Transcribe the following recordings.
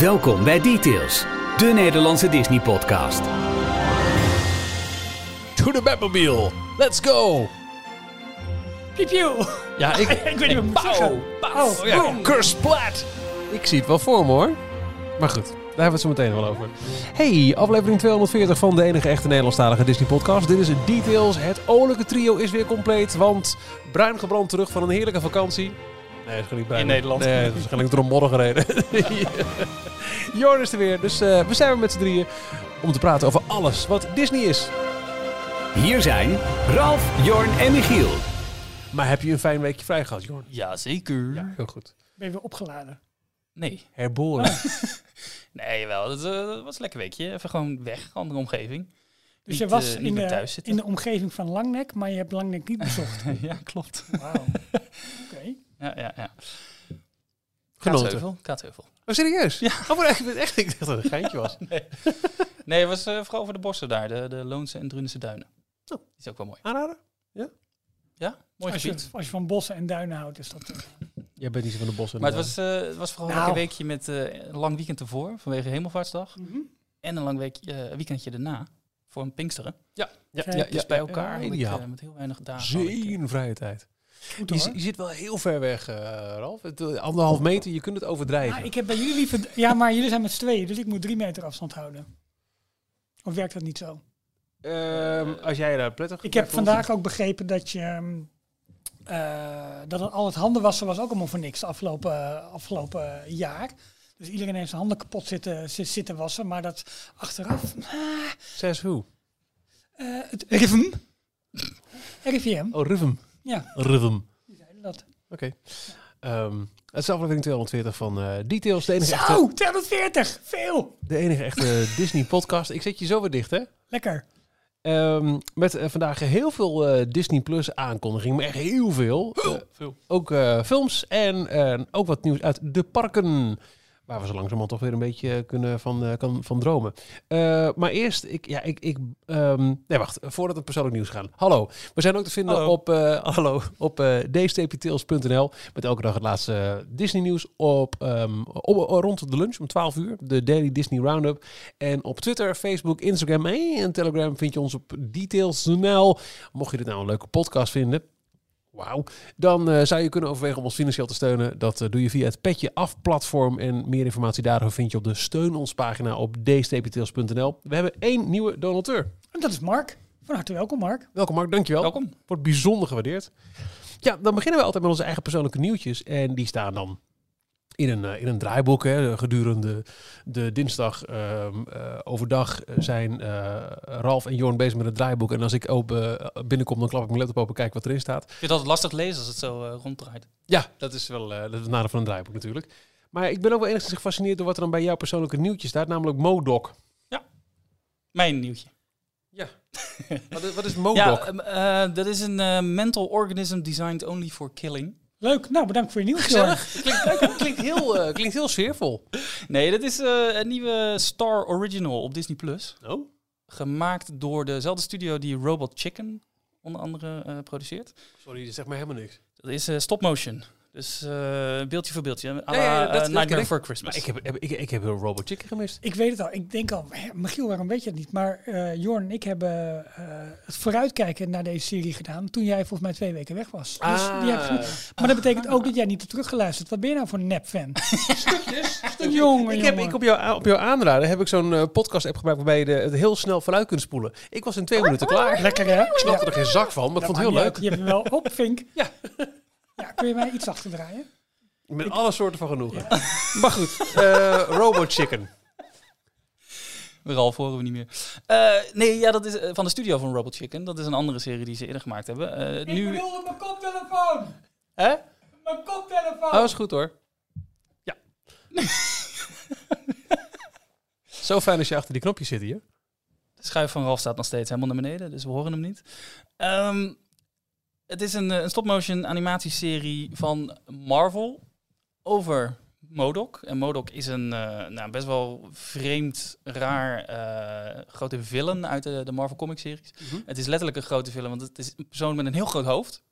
Welkom bij Details, de Nederlandse Disney-podcast. To the Batmobile. Let's go. Piep. Ja, ik, Ik weet niet wat ik moet Pauw, zeggen. pauw. Oh, ja, boom. kersplat. Ik zie het wel voor me hoor. Maar goed, daar hebben we het zo meteen wel over. Hey, aflevering 240 van de enige echte Nederlandstalige Disney podcast. Dit is Details. Het olijke trio is weer compleet, want Bruin gebrand terug van een heerlijke vakantie. Nee, dat is gewoon niet Bruin. In Nederland. Nee, dat is waarschijnlijk door een modder gereden. Jorn is er weer, dus eh, we zijn weer met z'n drieën om te praten over alles wat Disney is. Hier zijn Ralf, Jorn en Michiel. Maar heb je een fijn weekje vrij gehad, Jorn? Jazeker. Ja, heel goed. Ben je weer opgeladen? Nee. Herboren. Nee, wel. Dat, eh, dat was een lekker weekje. Even gewoon weg, andere omgeving. Dus Niet, je was eh, in, de, in de omgeving van Langnek, maar je hebt Langnek niet bezocht. ja, klopt. Wauw. Oké. Ja, ja, ja. Genoten. Kaatsheuvel. Kaatsheuvel. Oh, serieus? Ja. Oh, maar echt, echt, ik dacht dat het een geintje was. Nee, het was eh, vooral over de bossen daar. De, de Loonse en Drunense duinen. Oh. Die is ook wel mooi. Aanraden? Ja, mooi Als je, als je van bossen en duinen houdt, is dat... eh, Jij bent niet zo van de bossen. Maar het was, eh, het was vooral Nou. een weekje met eh, een lang weekend ervoor, vanwege Hemelvaartsdag. mhm. En een lang week, eh, weekendje daarna, voor een Pinksteren. ja, ja, Kijk, ja, Dus bij elkaar, ja, eigenlijk, ja. eh, met heel weinig dagen. ik, Zin vrije tijd. Goed Je, zit wel heel ver weg, eh, Ralf. Het, eh, anderhalf meter, je kunt het overdrijven. Nou, ik heb bij jullie liever... Ja, maar jullie zijn met z'n tweeën, dus ik moet drie meter afstand houden. Of werkt dat niet zo? Ehm, als jij daar prettig Ik heb vandaag ook begrepen dat je... ehm, eh, dat het, al het handenwassen was ook allemaal voor niks de afgelopen, afgelopen jaar. Dus iedereen heeft zijn handen kapot zitten, zit- zitten wassen. Maar dat achteraf... Zes hoe? eh, het RIVM. RIVM. Oh, rhythm. Ja, Rhythm. die zeiden dat. Oké. Ehm, het is aflevering 240 van eh, Details, de enige, echte, Zo, 240. Veel. de enige echte Disney podcast. Ik zet je zo weer dicht, hè? Lekker. Ehm, met eh, vandaag heel veel eh, Disney Plus aankondigingen, maar echt heel veel. Veel. ook eh, films en eh, ook wat nieuws uit de parken. Waar we zo langzamerhand toch weer een beetje kunnen van, eh, kan, van dromen. Eh, maar eerst, ik, ja, ik, ik ehm, nee wacht, voordat het persoonlijk nieuws gaan. Hallo, we zijn ook te vinden Hallo. op, eh hallo, op eh d-tails.nl met elke dag het laatste eh, Disney nieuws op, op, rond de lunch om 12 uur. De Daily Disney Roundup. En op Twitter, Facebook, Instagram en Telegram vind je ons op details.nl. Mocht je dit nou een leuke podcast vinden, Wauw. Dan eh, zou je kunnen overwegen om ons financieel te steunen. Dat eh, doe je via het Petje Af platform. En meer informatie daarover vind je op de Steun ons pagina op dstptails.nl. We hebben één nieuwe donateur. En dat is Mark. Van harte welkom, Mark. Welkom Mark, dankjewel. Welkom. Wordt bijzonder gewaardeerd. Ja, dan beginnen we altijd met onze eigen persoonlijke nieuwtjes. En die staan dan in een, eh, in een draaiboek. Hè. Gedurende de dinsdag ehm, eh, overdag zijn eh, Ralf en Jorn bezig met het draaiboek. En als ik open, binnenkom, dan klap ik mijn laptop open, kijk wat erin staat. Vind het altijd lastig lezen als het zo ronddraait. Ja, dat is wel dat is het nadeel van een draaiboek natuurlijk. Maar ik ben ook wel enigszins gefascineerd door wat er dan bij jouw persoonlijke nieuwtje staat, namelijk Modoc. Mijn nieuwtje. Ja. wat, is, wat is Modoc? Ja, dat is een mental organism designed only for killing. Leuk. Nou, bedankt voor je nieuws, Jorn. klinkt, klinkt, heel, eh, klinkt heel sfeervol. Nee, dat is eh, een nieuwe Star Original op Disney+. Plus. Oh? Gemaakt door dezelfde studio die Robot Chicken onder andere eh, produceert. Sorry, dat zegt mij helemaal niks. Dat is eh, stop motion. Dus eh, beeldje voor beeldje. Ja, ja, dat- eh, Nightmare ik. Before Christmas. Maar ik heb, heb- ik, ik heb een Robot Chicken gemist. Ik weet het al. Ik denk al, Michiel, waarom weet je het niet? Maar eh Jorn en ik hebben eh, het vooruitkijken naar deze serie gedaan toen jij volgens mij twee weken weg was. Dus Ah. die heb je- maar dat betekent ook dat jij niet hebt teruggeluisterd. Wat ben je nou voor een nep-fan? Stukjes? Jongen, Ik heb jongen. ik op, jou, op jouw aanraden heb ik zo'n podcast-app gebruikt waarbij je de, het heel snel vooruit kunt spoelen. Ik was in twee minuten klaar. Lekker hè? Ik snapte er geen zak van, maar ik vond het heel leuk. Je hebt hem wel op, Vink. Ja. Ja, kun je mij iets achterdraaien? Met alle soorten van genoegen. Maar goed, eh, Robot Chicken. Ralf horen we niet meer. Eh, nee, ja, dat is eh, van de studio van Robot Chicken. Dat is een andere serie die ze eerder gemaakt hebben. Eh, nu... bedoelde mijn koptelefoon! Hè? Mijn koptelefoon! Oh, is goed hoor. Ja. Zo fijn als je achter die knopjes zit hier. De schuif van Ralf staat nog steeds helemaal naar beneden, dus we horen hem niet. Ehm, het is een, eh, een stop-motion animatieserie van Marvel over Modok. En Modok is een eh, nou, best wel vreemd, raar eh, grote villain uit de, de Marvel Comic series. Mhm. Het is letterlijk een grote villain, want het is een persoon met een heel groot hoofd.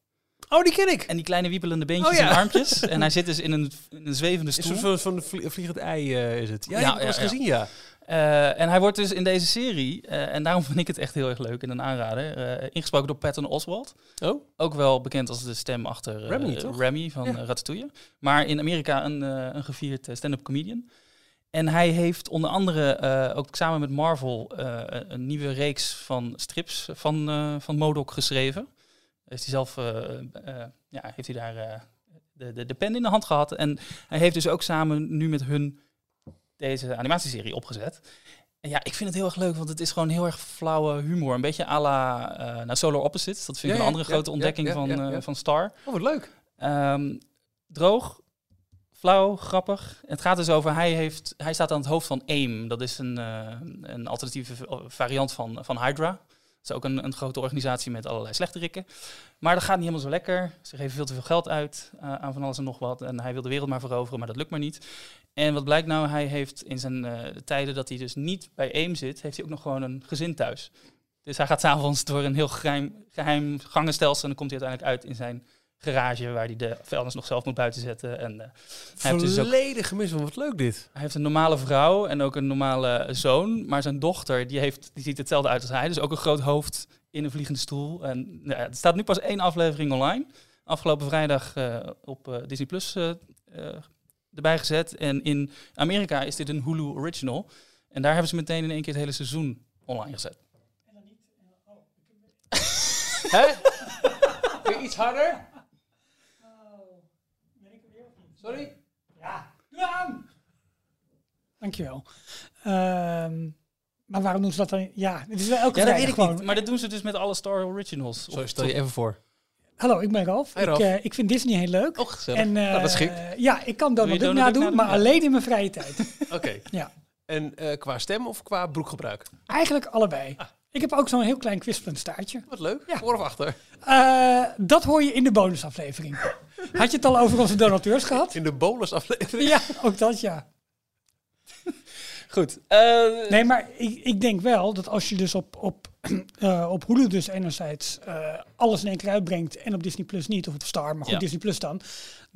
Oh, die ken ik. En die kleine wiepelende beentjes Oh, ja. en armpjes. En hij zit dus in een, in een zwevende Is stoel. een soort van vlie- vliegend ei is het. Ja, Ja, ja, ja. gezien, ja. Eh, en hij wordt dus in deze serie, eh, en daarom vind ik het echt heel erg leuk en een aanrader, eh, ingesproken door Patton Oswalt. Oh, Ook wel bekend als de stem achter Remy? Remy van Ja. Ratatouille. Maar in Amerika een, een gevierd stand-up comedian. En hij heeft onder andere ook samen met Marvel een- nieuwe reeks van strips van, van Modok geschreven. Heeft hij zelf, ja, heeft hij daar de, de, de pen in de hand gehad. En hij heeft dus ook samen nu met hun deze animatieserie opgezet. En ja, ik vind het heel erg leuk, want het is gewoon heel erg flauwe humor. Een beetje à la eh, nou, Solar Opposites. Dat vind ik Ja, een andere ja, grote ontdekking van, eh, van Star. oh wat leuk. Ehm, droog, flauw, grappig. Het gaat dus over, hij, heeft, hij staat aan het hoofd van AIM. Dat is een, eh, een alternatieve variant van, van Hydra. Dat is ook een, een grote organisatie met allerlei slechterikken. Maar dat gaat niet helemaal zo lekker. Ze geven veel te veel geld uit aan van alles en nog wat. En hij wil de wereld maar veroveren, maar dat lukt maar niet. En wat blijkt nou, hij heeft in zijn eh, tijden dat hij dus niet bij AIM zit, heeft hij ook nog gewoon een gezin thuis. Dus hij gaat s'avonds door een heel geheim, geheim gangenstelsel en dan komt hij uiteindelijk uit in zijn garage waar hij de vuilnis nog zelf moet buiten zetten. En eh, hij, heeft dus ook, Volledig gemist, wat leuk dit. hij heeft een normale vrouw en ook een normale zoon, maar zijn dochter die, heeft, die ziet hetzelfde uit als hij, dus ook een groot hoofd in een vliegende stoel. En nou ja, er staat nu pas één aflevering online. Afgelopen vrijdag eh, op Disney Plus erbij gezet. En in Amerika is dit een Hulu original. En daar hebben ze meteen in één keer het hele seizoen online gezet. Hè? Kun je iets harder? Sorry? Dankjewel. Ehm maar waarom doen ze dat dan? Ja, het is wel elke Ja, dat weet ik gewoon. niet. Maar dat doen ze dus met alle Star Originals. Zo, stel je even voor. Hallo, ik ben Ralf. Ik, eh, ik vind Disney heel leuk. Gezellig. En, eh, Nou, dat is gek. ja, ik kan Donald Duck nadoen, maar nadoen? Ja. alleen in mijn vrije tijd. Oké. Ja. En eh, qua stem of qua broekgebruik? Eigenlijk allebei. Ik heb ook zo'n heel klein kwispelend staartje. Wat leuk. Ja. Voor of achter? Eh, dat hoor je in de bonusaflevering. Had je het al over onze donateurs gehad? In de bonusaflevering? Ja, ook dat ja. Goed. eh, Nee, maar ik, ik denk wel dat als je dus op, op, eh, op Hulu dus enerzijds eh, alles in één keer uitbrengt en op Disney Plus niet, of op Star, maar goed, Ja. Disney Plus dan,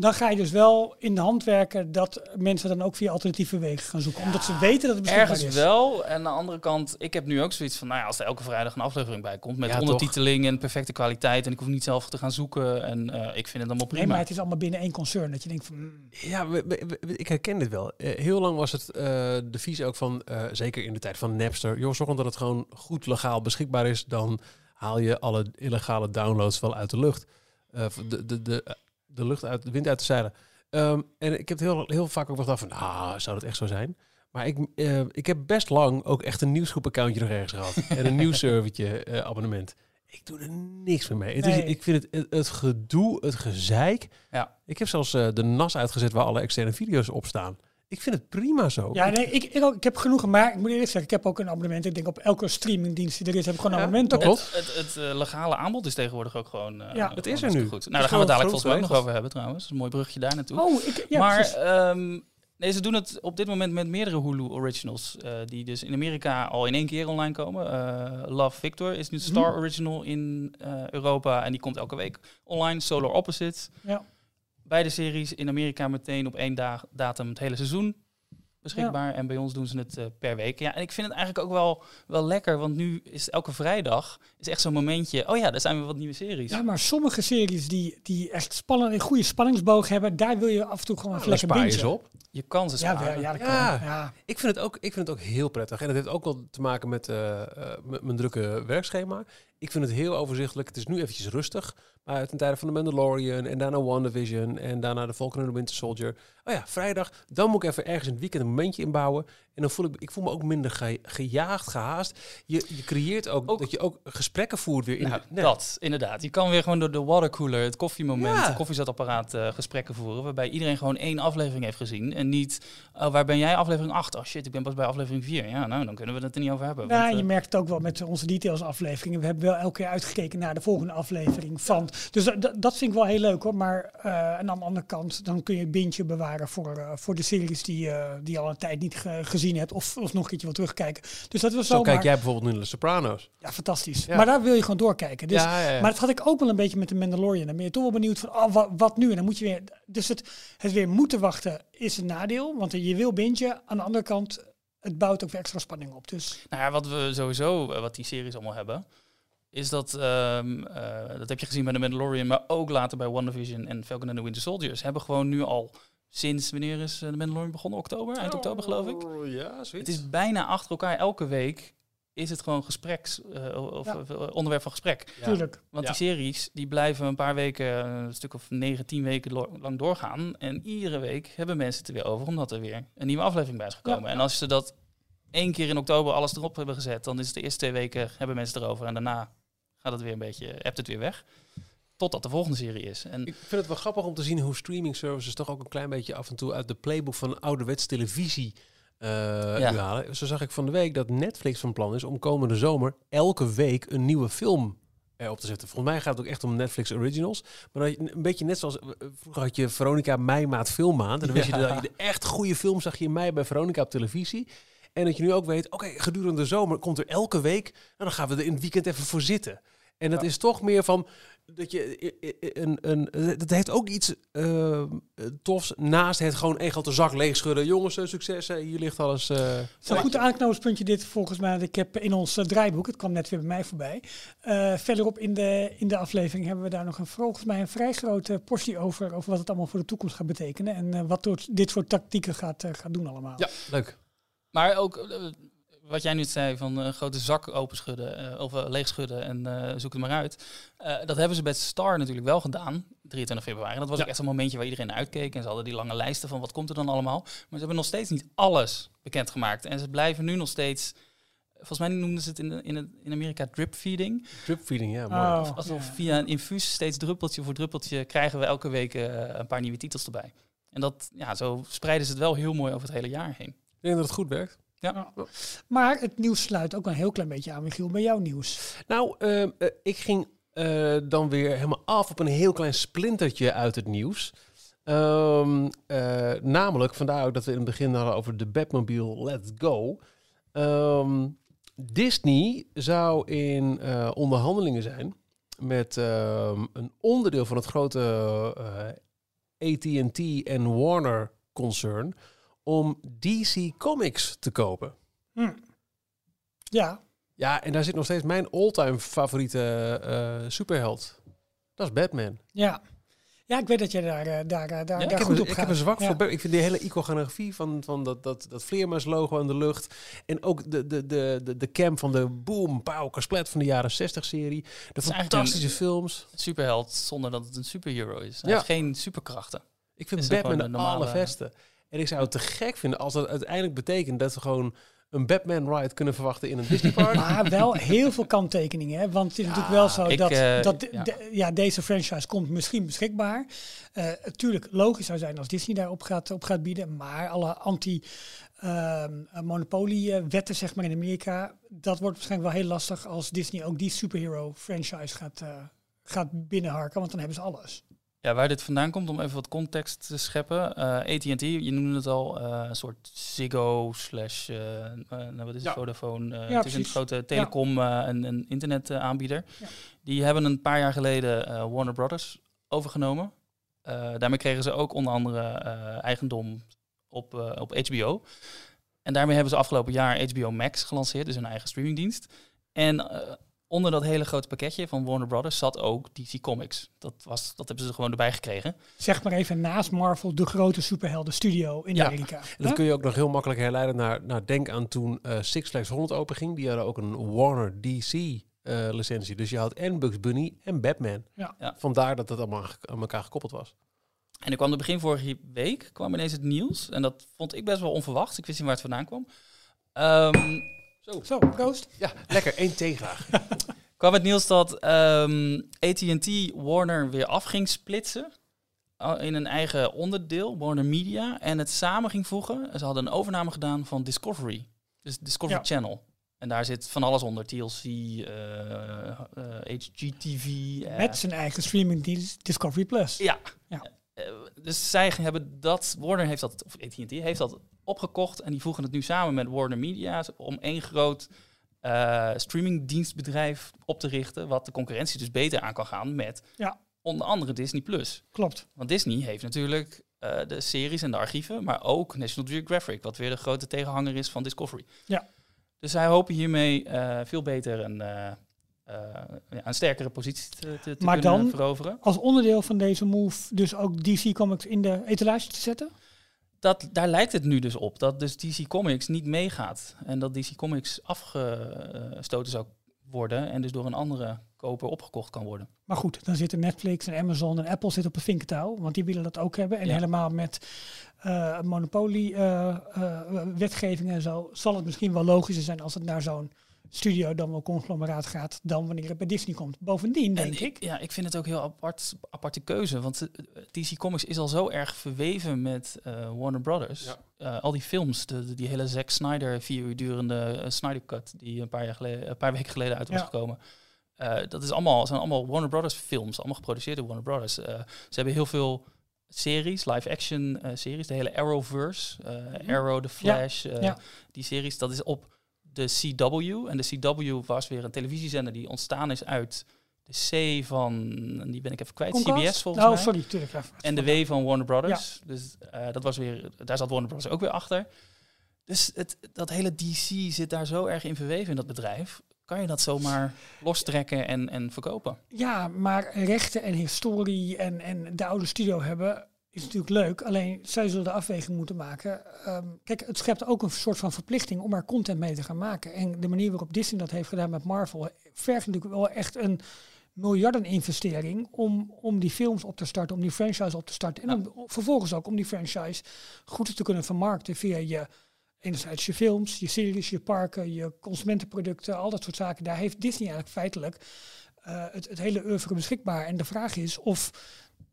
dan ga je dus wel in de hand werken dat mensen dan ook via alternatieve wegen gaan zoeken. Omdat ze weten dat het beschikbaar Ergens is. wel. En aan de andere kant, ik heb nu ook zoiets van, nou ja, als er elke vrijdag een aflevering bij komt met Ja, ondertiteling en perfecte kwaliteit en ik hoef niet zelf te gaan zoeken en eh, ik vind het allemaal prima. Nee, maar het is allemaal binnen één concern dat je denkt van... mm, Ja, we- we- we- ik herken dit wel. Eh, heel lang was het eh, de visie ook van, eh, zeker in de tijd van Napster, joh, zorg dat het gewoon goed legaal beschikbaar is, dan haal je alle illegale downloads wel uit de lucht. Eh, de, de, de, de lucht uit, de wind uit de zeilen. Ehm, en ik heb heel, heel vaak ook wel gedacht van, ah, zou dat echt zo zijn? Maar ik, eh, ik heb best lang ook echt een nieuwsgroep-accountje nog ergens gehad. en een nieuwsservertje eh, abonnement. Ik doe er niks meer mee. Het is, ik vind het, het, het gedoe, het gezeik. Ja. Ik heb zelfs eh, de NAS uitgezet waar alle externe video's op staan. Ik vind het prima zo. Ja, nee, ik, ik, ook, ik heb genoeg, maar ik moet eerlijk zeggen, ik heb ook een abonnement. Ik denk op elke streamingdienst die er is, heb ik gewoon een Ja, abonnement dat op. klopt. Het, het, het, eh, legale aanbod is tegenwoordig ook gewoon. eh, Ja, het is er nu. Goed. Nou, daar gaan we het dadelijk volgens mij ook nog over hebben trouwens. Dat is een mooi bruggetje daar naartoe. Oh, ik, ja, maar ehm, nee, ze doen het op dit moment met meerdere Hulu originals. eh, die dus in Amerika al in één keer online komen. Eh, Love Victor is nu de Star Mhm. Original in eh, Europa. En die komt elke week online. Solar Opposites. Ja. Beide series in Amerika meteen op één dag, datum het hele seizoen beschikbaar. En bij ons doen ze het eh, per week. Ja, en ik vind het eigenlijk ook wel, wel lekker. Want nu is elke vrijdag is echt zo'n momentje. Oh ja, daar zijn weer wat nieuwe series. Ja, maar sommige series die, die echt spannend, een goede spanningsboog hebben, daar wil je af en toe gewoon even Nou, lekker spaar je op. Je kan ze Ja, sparen. wel, ja, dat Ja. kan. Ja. Ik vind, het ook, ik vind het ook heel prettig. En dat heeft ook wel te maken met m- mijn drukke werkschema. Ik vind het heel overzichtelijk. Het is nu eventjes rustig. Maar ten tijde van de Mandalorian en daarna WandaVision en daarna de Falcon and the Winter Soldier. Oh ja, vrijdag. Dan moet ik even ergens in het weekend een momentje inbouwen. En dan voel ik, ik voel me ook minder ge- gejaagd, gehaast. Je, je creëert ook, Ook- dat je ook gesprekken voert weer in Nou, de- nee. dat, inderdaad. Je kan weer gewoon door de watercooler, het koffiemoment, Ja. het koffiezetapparaat eh, gesprekken voeren. Waarbij iedereen gewoon één aflevering heeft gezien. En niet, oh, waar ben jij aflevering 8? Oh shit, ik ben pas bij aflevering 4. Ja, nou, dan kunnen we het er niet over hebben. Nou, want, je eh, merkt het ook wel met onze details afleveringen. We hebben wel elke keer uitgekeken naar de volgende aflevering van. Dus dat, vind ik wel heel leuk hoor. Maar eh, en aan de andere kant, dan kun je een bindje bewaren voor, eh, voor de series die, eh, die al een tijd niet ge- gezien gezien hebt of, of nog een keertje wil terugkijken. Dus dat was Zo zo. kijk jij bijvoorbeeld nu naar de Sopranos. Ja, fantastisch. Ja. Maar daar wil je gewoon doorkijken. Dus, ja, ja, ja. Maar dat had ik ook wel een beetje met de Mandalorian. Dan ben je toch wel benieuwd van, oh, wat, wat nu? En dan moet je weer... Dus het, het weer moeten wachten is een nadeel. Want je wil bintje. Aan de andere kant, het bouwt ook weer extra spanning op. Dus Nou ja, wat we sowieso, eh, wat die series allemaal hebben, is dat, ehm, eh, dat heb je gezien bij The Mandalorian, maar ook later bij WandaVision en Falcon and the Winter Soldiers, hebben gewoon nu al sinds, wanneer is eh, The Mandalorian begonnen? Oktober? Eind oktober geloof ik. Oh, Ja, zoiets. Het is bijna achter elkaar, elke week is het gewoon gespreks, eh, of Ja. eh, onderwerp van gesprek. Ja. tuurlijk. Want Ja. die series, die blijven een paar weken, een stuk of negen, tien weken lo- lang doorgaan. En iedere week hebben mensen het er weer over, omdat er weer een nieuwe aflevering bij is gekomen. Ja. En als ze dat één keer in oktober alles erop hebben gezet, dan is het de eerste twee weken, hebben mensen het erover. En daarna gaat het weer een beetje, hebt het weer weg. Totdat de volgende serie is. En Ik vind het wel grappig om te zien hoe streaming services toch ook een klein beetje af en toe uit de playbook van ouderwets televisie eh Ja. halen. Zo zag ik van de week dat Netflix van plan is om komende zomer elke week een nieuwe film erop te zetten. Volgens mij gaat het ook echt om Netflix originals. Maar dat je, een beetje net zoals eh, vroeger had je Veronica mei maand filmmaand. En dan wist je dat je de echt goede film zag je in mei bij Veronica op televisie. En dat je nu ook weet, oké, gedurende de zomer komt er elke week. Nou, dan gaan we er in het weekend even voor zitten. En dat Ja. is toch meer van dat je een, een, dat heeft ook iets eh, tofs naast het gewoon één grote zak leeg schudden. Jongens, eh, succes, hier ligt alles. eh, Het is een goed aanknopingspuntje dit volgens mij. Ik heb in ons eh, draaiboek, het kwam net weer bij mij voorbij. Eh, verderop in de, in de aflevering hebben we daar nog een, volgens mij een vrij grote portie over. Over wat het allemaal voor de toekomst gaat betekenen. En eh, wat door dit soort tactieken gaat, eh, gaat doen allemaal. Ja, leuk. Maar ook eh, wat jij nu zei van een grote zak openschudden eh, of uh, leegschudden en eh, zoek het maar uit. Eh, dat hebben ze bij Star natuurlijk wel gedaan, 23 februari. En dat was Ja. ook echt een momentje waar iedereen uitkeek. En ze hadden die lange lijsten van wat komt er dan allemaal. Maar ze hebben nog steeds niet alles bekendgemaakt. En ze blijven nu nog steeds... Volgens mij noemden ze het in, de, in, het, in Amerika drip feeding. Drip feeding, ja, mooi. Oh, Alsof ja. via een infuus steeds druppeltje voor druppeltje krijgen we elke week eh, een paar nieuwe titels erbij. En dat, ja, zo spreiden ze het wel heel mooi over het hele jaar heen. Ik denk dat het goed werkt. Maar het nieuws sluit ook een heel klein beetje aan, Michiel, bij jouw nieuws. Nou, ehm, eh, ik ging eh, dan weer helemaal af op een heel klein splintertje uit het nieuws. Ehm, eh, namelijk, vandaar ook dat we in het begin hadden over de Batmobile Let's Go. Ehm, Disney zou in eh, onderhandelingen zijn met ehm, een onderdeel van het grote eh, AT&T en Warner concern om DC Comics te kopen. Hm. Ja, Ja, en daar zit nog steeds mijn all-time favoriete eh, superheld. Dat is Batman. ja. Ja, ik weet dat je daar, eh, daar, eh, daar, Ja, daar ik, heb goed een, op ik gaat. heb een zwak Ja. voor Batman. Ik vind die hele iconografie van, van dat, dat, dat vleermuislogo in de lucht. En ook de, de, de, de, de cam van de boom, pauw, kasplet van de jaren 60 serie. De eigenlijk fantastische films. superheld zonder dat het een superhero is. Hij Ja. heeft geen superkrachten. Ik vind Is Batman de normale- allerbeste. En ik zou het te gek vinden als dat uiteindelijk betekent dat we gewoon een Batman ride kunnen verwachten in een Disneypark. Maar wel heel veel kanttekeningen. Hè? Want het is natuurlijk wel zo ik, dat, eh, dat ja. de- ja, deze franchise komt misschien beschikbaar. Eh tuurlijk, logisch zou zijn als Disney daarop gaat, op gaat bieden. Maar alle anti-monopolie-wetten zeg maar in Amerika... dat wordt waarschijnlijk wel heel lastig als Disney ook die superhero franchise gaat, eh, gaat binnenharken. Want dan hebben ze alles. Ja, waar dit vandaan komt, om even wat context te scheppen. Eh AT&T, je noemde het al, eh, een soort Ziggo slash, nou wat is het. Vodafone. Ja, het is een grote telecom en een internetaanbieder. Ja. Die hebben een paar jaar geleden Warner Brothers overgenomen. Daarmee kregen ze ook onder andere eigendom op, op HBO. En daarmee hebben ze afgelopen jaar HBO Max gelanceerd, dus een eigen streamingdienst. En onder dat hele grote pakketje van Warner Brothers zat ook DC Comics. Dat, was, dat hebben ze er gewoon erbij gekregen. Zeg maar even naast Marvel de grote superhelden studio in Ja. Amerika. En dat kun je ook nog heel makkelijk herleiden naar, naar denk aan toen eh, Six Flags 100 openging. Die hadden ook een Warner DC eh, licentie. Dus je had en Bugs Bunny en Batman. Ja. Ja. Vandaar dat het allemaal aan elkaar gekoppeld was. En ik kwam er begin vorige week, kwam ineens het nieuws. En dat vond ik best wel onverwacht. Ik wist niet waar het vandaan kwam. Ehm, Zo, proost. Ja, lekker. één thee graag. kwam het nieuws dat ehm AT&T Warner weer af ging splitsen. In een eigen onderdeel, Warner Media. En het samen ging voegen. Ze hadden een overname gedaan van Discovery. Dus Discovery Ja. Channel. En daar zit van alles onder. TLC, eh, eh, HGTV. eh, Met zijn eigen streamingdienst Discovery Plus. Ja. Ja. Eh, dus zij hebben dat, Warner heeft dat, of AT&T heeft dat opgekocht en die voegen het nu samen met Warner Media om één groot eh, streamingdienstbedrijf op te richten, wat de concurrentie dus beter aan kan gaan met Ja. onder andere Disney Plus. Klopt. Want Disney heeft natuurlijk eh, de series en de archieven, maar ook National Geographic, wat weer de grote tegenhanger is van Discovery. Ja. Dus zij hopen hiermee eh, veel beter een, ja, een sterkere positie te, te, te Maar kunnen dan- veroveren. Als onderdeel van deze move dus ook DC Comics in de etalage te zetten? Dat, daar lijkt het nu dus op, dat dus DC Comics niet meegaat. En dat DC Comics afgestoten zou worden en dus door een andere koper opgekocht kan worden. Maar goed, dan zitten Netflix en Amazon en Apple zitten op een vinkentouw, want die willen dat ook hebben. En Ja. helemaal met eh monopolie eh, eh, wetgeving en zo, zal het misschien wel logischer zijn als het naar zo'n studio dan wel conglomeraat gaat, dan wanneer het bij Disney komt. Bovendien denk En ik, Ja, ik vind het ook heel apart, aparte keuze. Want eh, DC Comics is al zo erg verweven met eh, Warner Brothers. Ja. Eh, al die films, de, de- die hele Zack Snyder vier uur durende Snyder Cut, die een paar, jaar geleden, een paar weken geleden uit was Ja. gekomen. Eh, dat is allemaal, zijn allemaal Warner Brothers films, allemaal geproduceerd door Warner Brothers. Eh, ze hebben heel veel series, live-action eh, series, de hele Arrowverse, eh, Arrow, The Flash, eh, ja. die series, dat is op de CW. En de CW was weer een televisiezender die ontstaan is uit de C van, die ben ik even kwijt, Comcast? CBS volgens oh, mij. sorry, tuurlijk. ja. En de W van Warner Brothers. Dus eh, dat was weer, daar zat Warner Brothers ook weer achter. Dus het, dat hele DC zit daar zo erg in verweven in dat bedrijf. Kan je dat zomaar lostrekken en, en verkopen? Ja, maar rechten en historie en, en de oude studio hebben is natuurlijk leuk. Alleen zij zullen de afweging moeten maken. Ehm, kijk, het schept ook een soort van verplichting om er content mee te gaan maken. En de manier waarop Disney dat heeft gedaan met Marvel vergt natuurlijk wel echt een miljardeninvestering om, om die films op te starten, om die franchise op te starten. En om, vervolgens ook om die franchise goed te kunnen vermarkten via je enerzijds je films, je series, je parken, je consumentenproducten, al dat soort zaken. Daar heeft Disney eigenlijk feitelijk eh, het, het hele oeuvre beschikbaar. En de vraag is of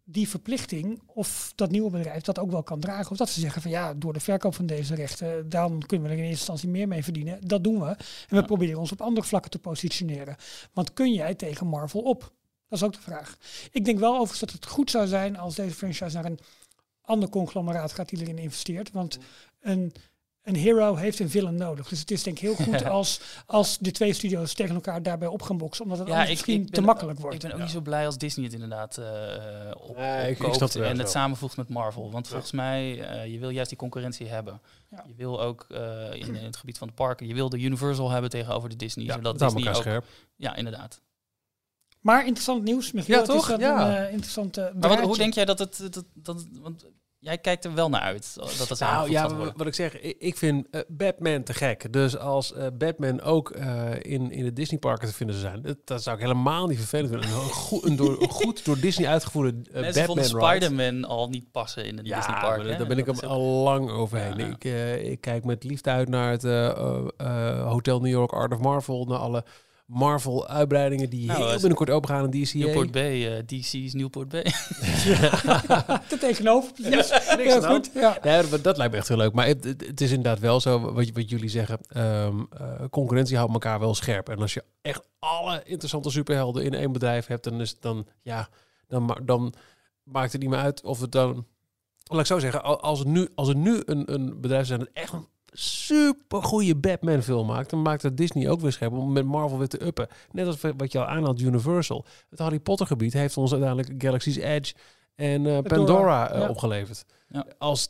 die verplichting, of dat nieuwe bedrijf dat ook wel kan dragen. Of dat ze zeggen van ja, door de verkoop van deze rechten, dan kunnen we er in eerste instantie meer mee verdienen. Dat doen we. En we Ja. proberen ons op andere vlakken te positioneren. Want kun jij tegen Marvel op? Dat is ook de vraag. Ik denk wel overigens dat het goed zou zijn als deze franchise naar een ander conglomeraat gaat die erin investeert. Want een, een hero heeft een villain nodig. Dus het is denk ik heel goed als, als de twee studio's tegen elkaar daarbij op gaan boksen. Omdat het anders misschien te makkelijk wordt. Ik ben ook niet zo blij als Disney het inderdaad eh op, Nee, ik- ik opkoopt snap het wel en zo. het samenvoegt met Marvel. Want volgens mij, eh je wil juist die concurrentie hebben. Ja. Je wil ook eh, in, in het gebied van de parken, je wil de Universal hebben tegenover de Disney. Ja, zodat Disney ook, scherp. Ja, inderdaad. Maar interessant nieuws, Michiel. Ja, Het is toch? een, Ja. eh, interessante Maar wat, hoe denk jij dat het... Dat, dat, want jij kijkt er wel naar uit. Dat het Nou ja, wat ik zeg, ik vind eh, Batman te gek. Dus als eh, Batman ook eh, in, in de Disneyparken te vinden zou zijn, dat, dat zou ik helemaal niet vervelend vinden. Een, goed, een, door, een goed door Disney uitgevoerde Mensen Batman vonden ride. Spider-Man al niet passen in de Ja, Disney Park. daar- ben ik hem al lang overheen. Ja. Ik, ik kijk met liefde uit naar het Hotel New York Art of Marvel, naar alle Marvel-uitbreidingen die Nou, heel binnenkort open gaan in DCA. Newport Bay, eh, DC's Newport Bay. Te tegenover. precies. niks Ja, goed. Ja. Ja, dat, lijkt me echt heel leuk. Maar het, het, het is inderdaad wel zo, wat, wat jullie zeggen, ehm, eh, concurrentie houdt elkaar wel scherp. En als je echt alle interessante superhelden in één bedrijf hebt, dan is het dan, ja, dan, dan maakt het niet meer uit of het dan... Laat ik zo zeggen, al- als er nu, als er nu een, een bedrijf zijn dat echt een super goede Batman film maakt, dan maakt het Disney ook weer scherp om met Marvel weer te uppen. Net als wat je al aanhaalt, Universal. Het Harry Potter gebied heeft ons uiteindelijk Galaxy's Edge en eh, Pandora eh, ja. opgeleverd. Ja. Als